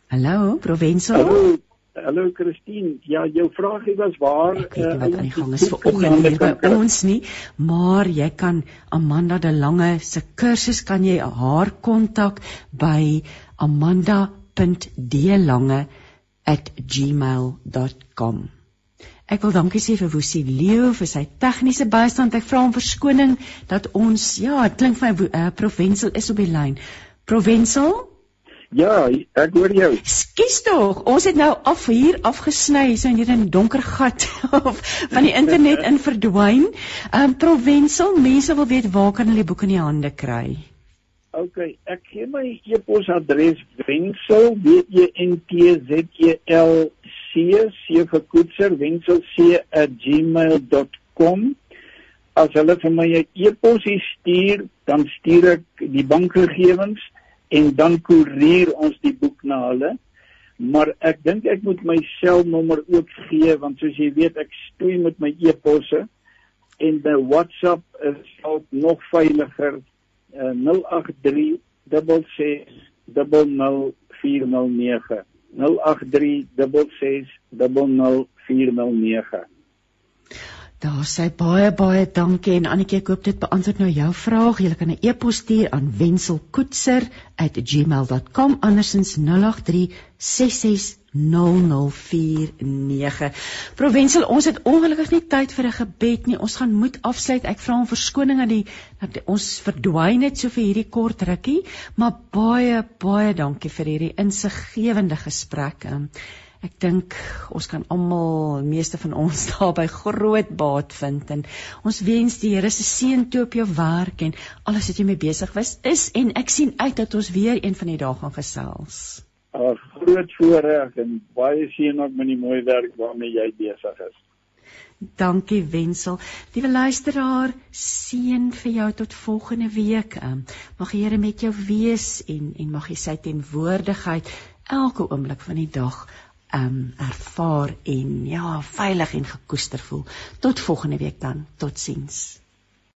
Hallo, Provensel. Hallo. Hallo Christine. Ja, jou vraagie was waar ek weet nie wat aan die gang is vir oggend hier by ons nie, maar jy kan Amanda de Lange se kursus kan jy haar kontak by amanda.delange@gmail.com. Ek wil dankie sê vir Woesie Leo vir sy tegniese bystand. Ek vra hom verskoning dat ons ja, dit klink vir my uh, Provensial is op die lyn. Provensial Ja, ek hoor jou. Skus tog, ons het nou af hier afgesny, so in hierdie donker gat van die internet in verdwyn. Ehm um, Provensial, mense wil weet waar kan hulle boeke in die hande kry? OK, ek gee my e-posadres wensel w e n t z e l c c vir koetser wensel c @gmail.com. As hulle vir my 'n e-pos stuur, dan stuur ek die bankgegewens en dan koerier ons die boek na hulle. Maar ek dink ek moet my selnommer ook gee want soos jy weet ek stoei met my e-posse. En die WhatsApp is ook nog veiliger uh, 083 66 00409 083 66 00409 Daar sê baie baie dankie en Annetjie ek hoop dit beantwoord nou jou vraag. Jy kan 'n e-pos stuur aan wenselkoetser@gmail.com andersins 0836600409. Provensel, ons het ongelukkig nie tyd vir 'n gebed nie. Ons gaan moet afsluit. Ek vra om verskoning dat die dat ons verdwyn net so vir hierdie kort rukkie, maar baie baie dankie vir hierdie insiggewende gesprek. Um, Ek dink ons kan almal, meeste van ons daarby groot baat vind en ons wens die Here se seën toe op jou werk en alles wat jy mee besig was is en ek sien uit dat ons weer een van die dae gaan gesels. 'n Groot voorreg en baie seën ook met die mooi werk waarmee jy besig is. Dankie Wensel. Liewe luisteraar, seën vir jou tot volgende week. Ehm, mag die Here met jou wees en en mag hy sy teenwoordigheid elke oomblik van die dag um ervaar en ja, veilig en gekoester voel. Tot volgende week dan. Totsiens.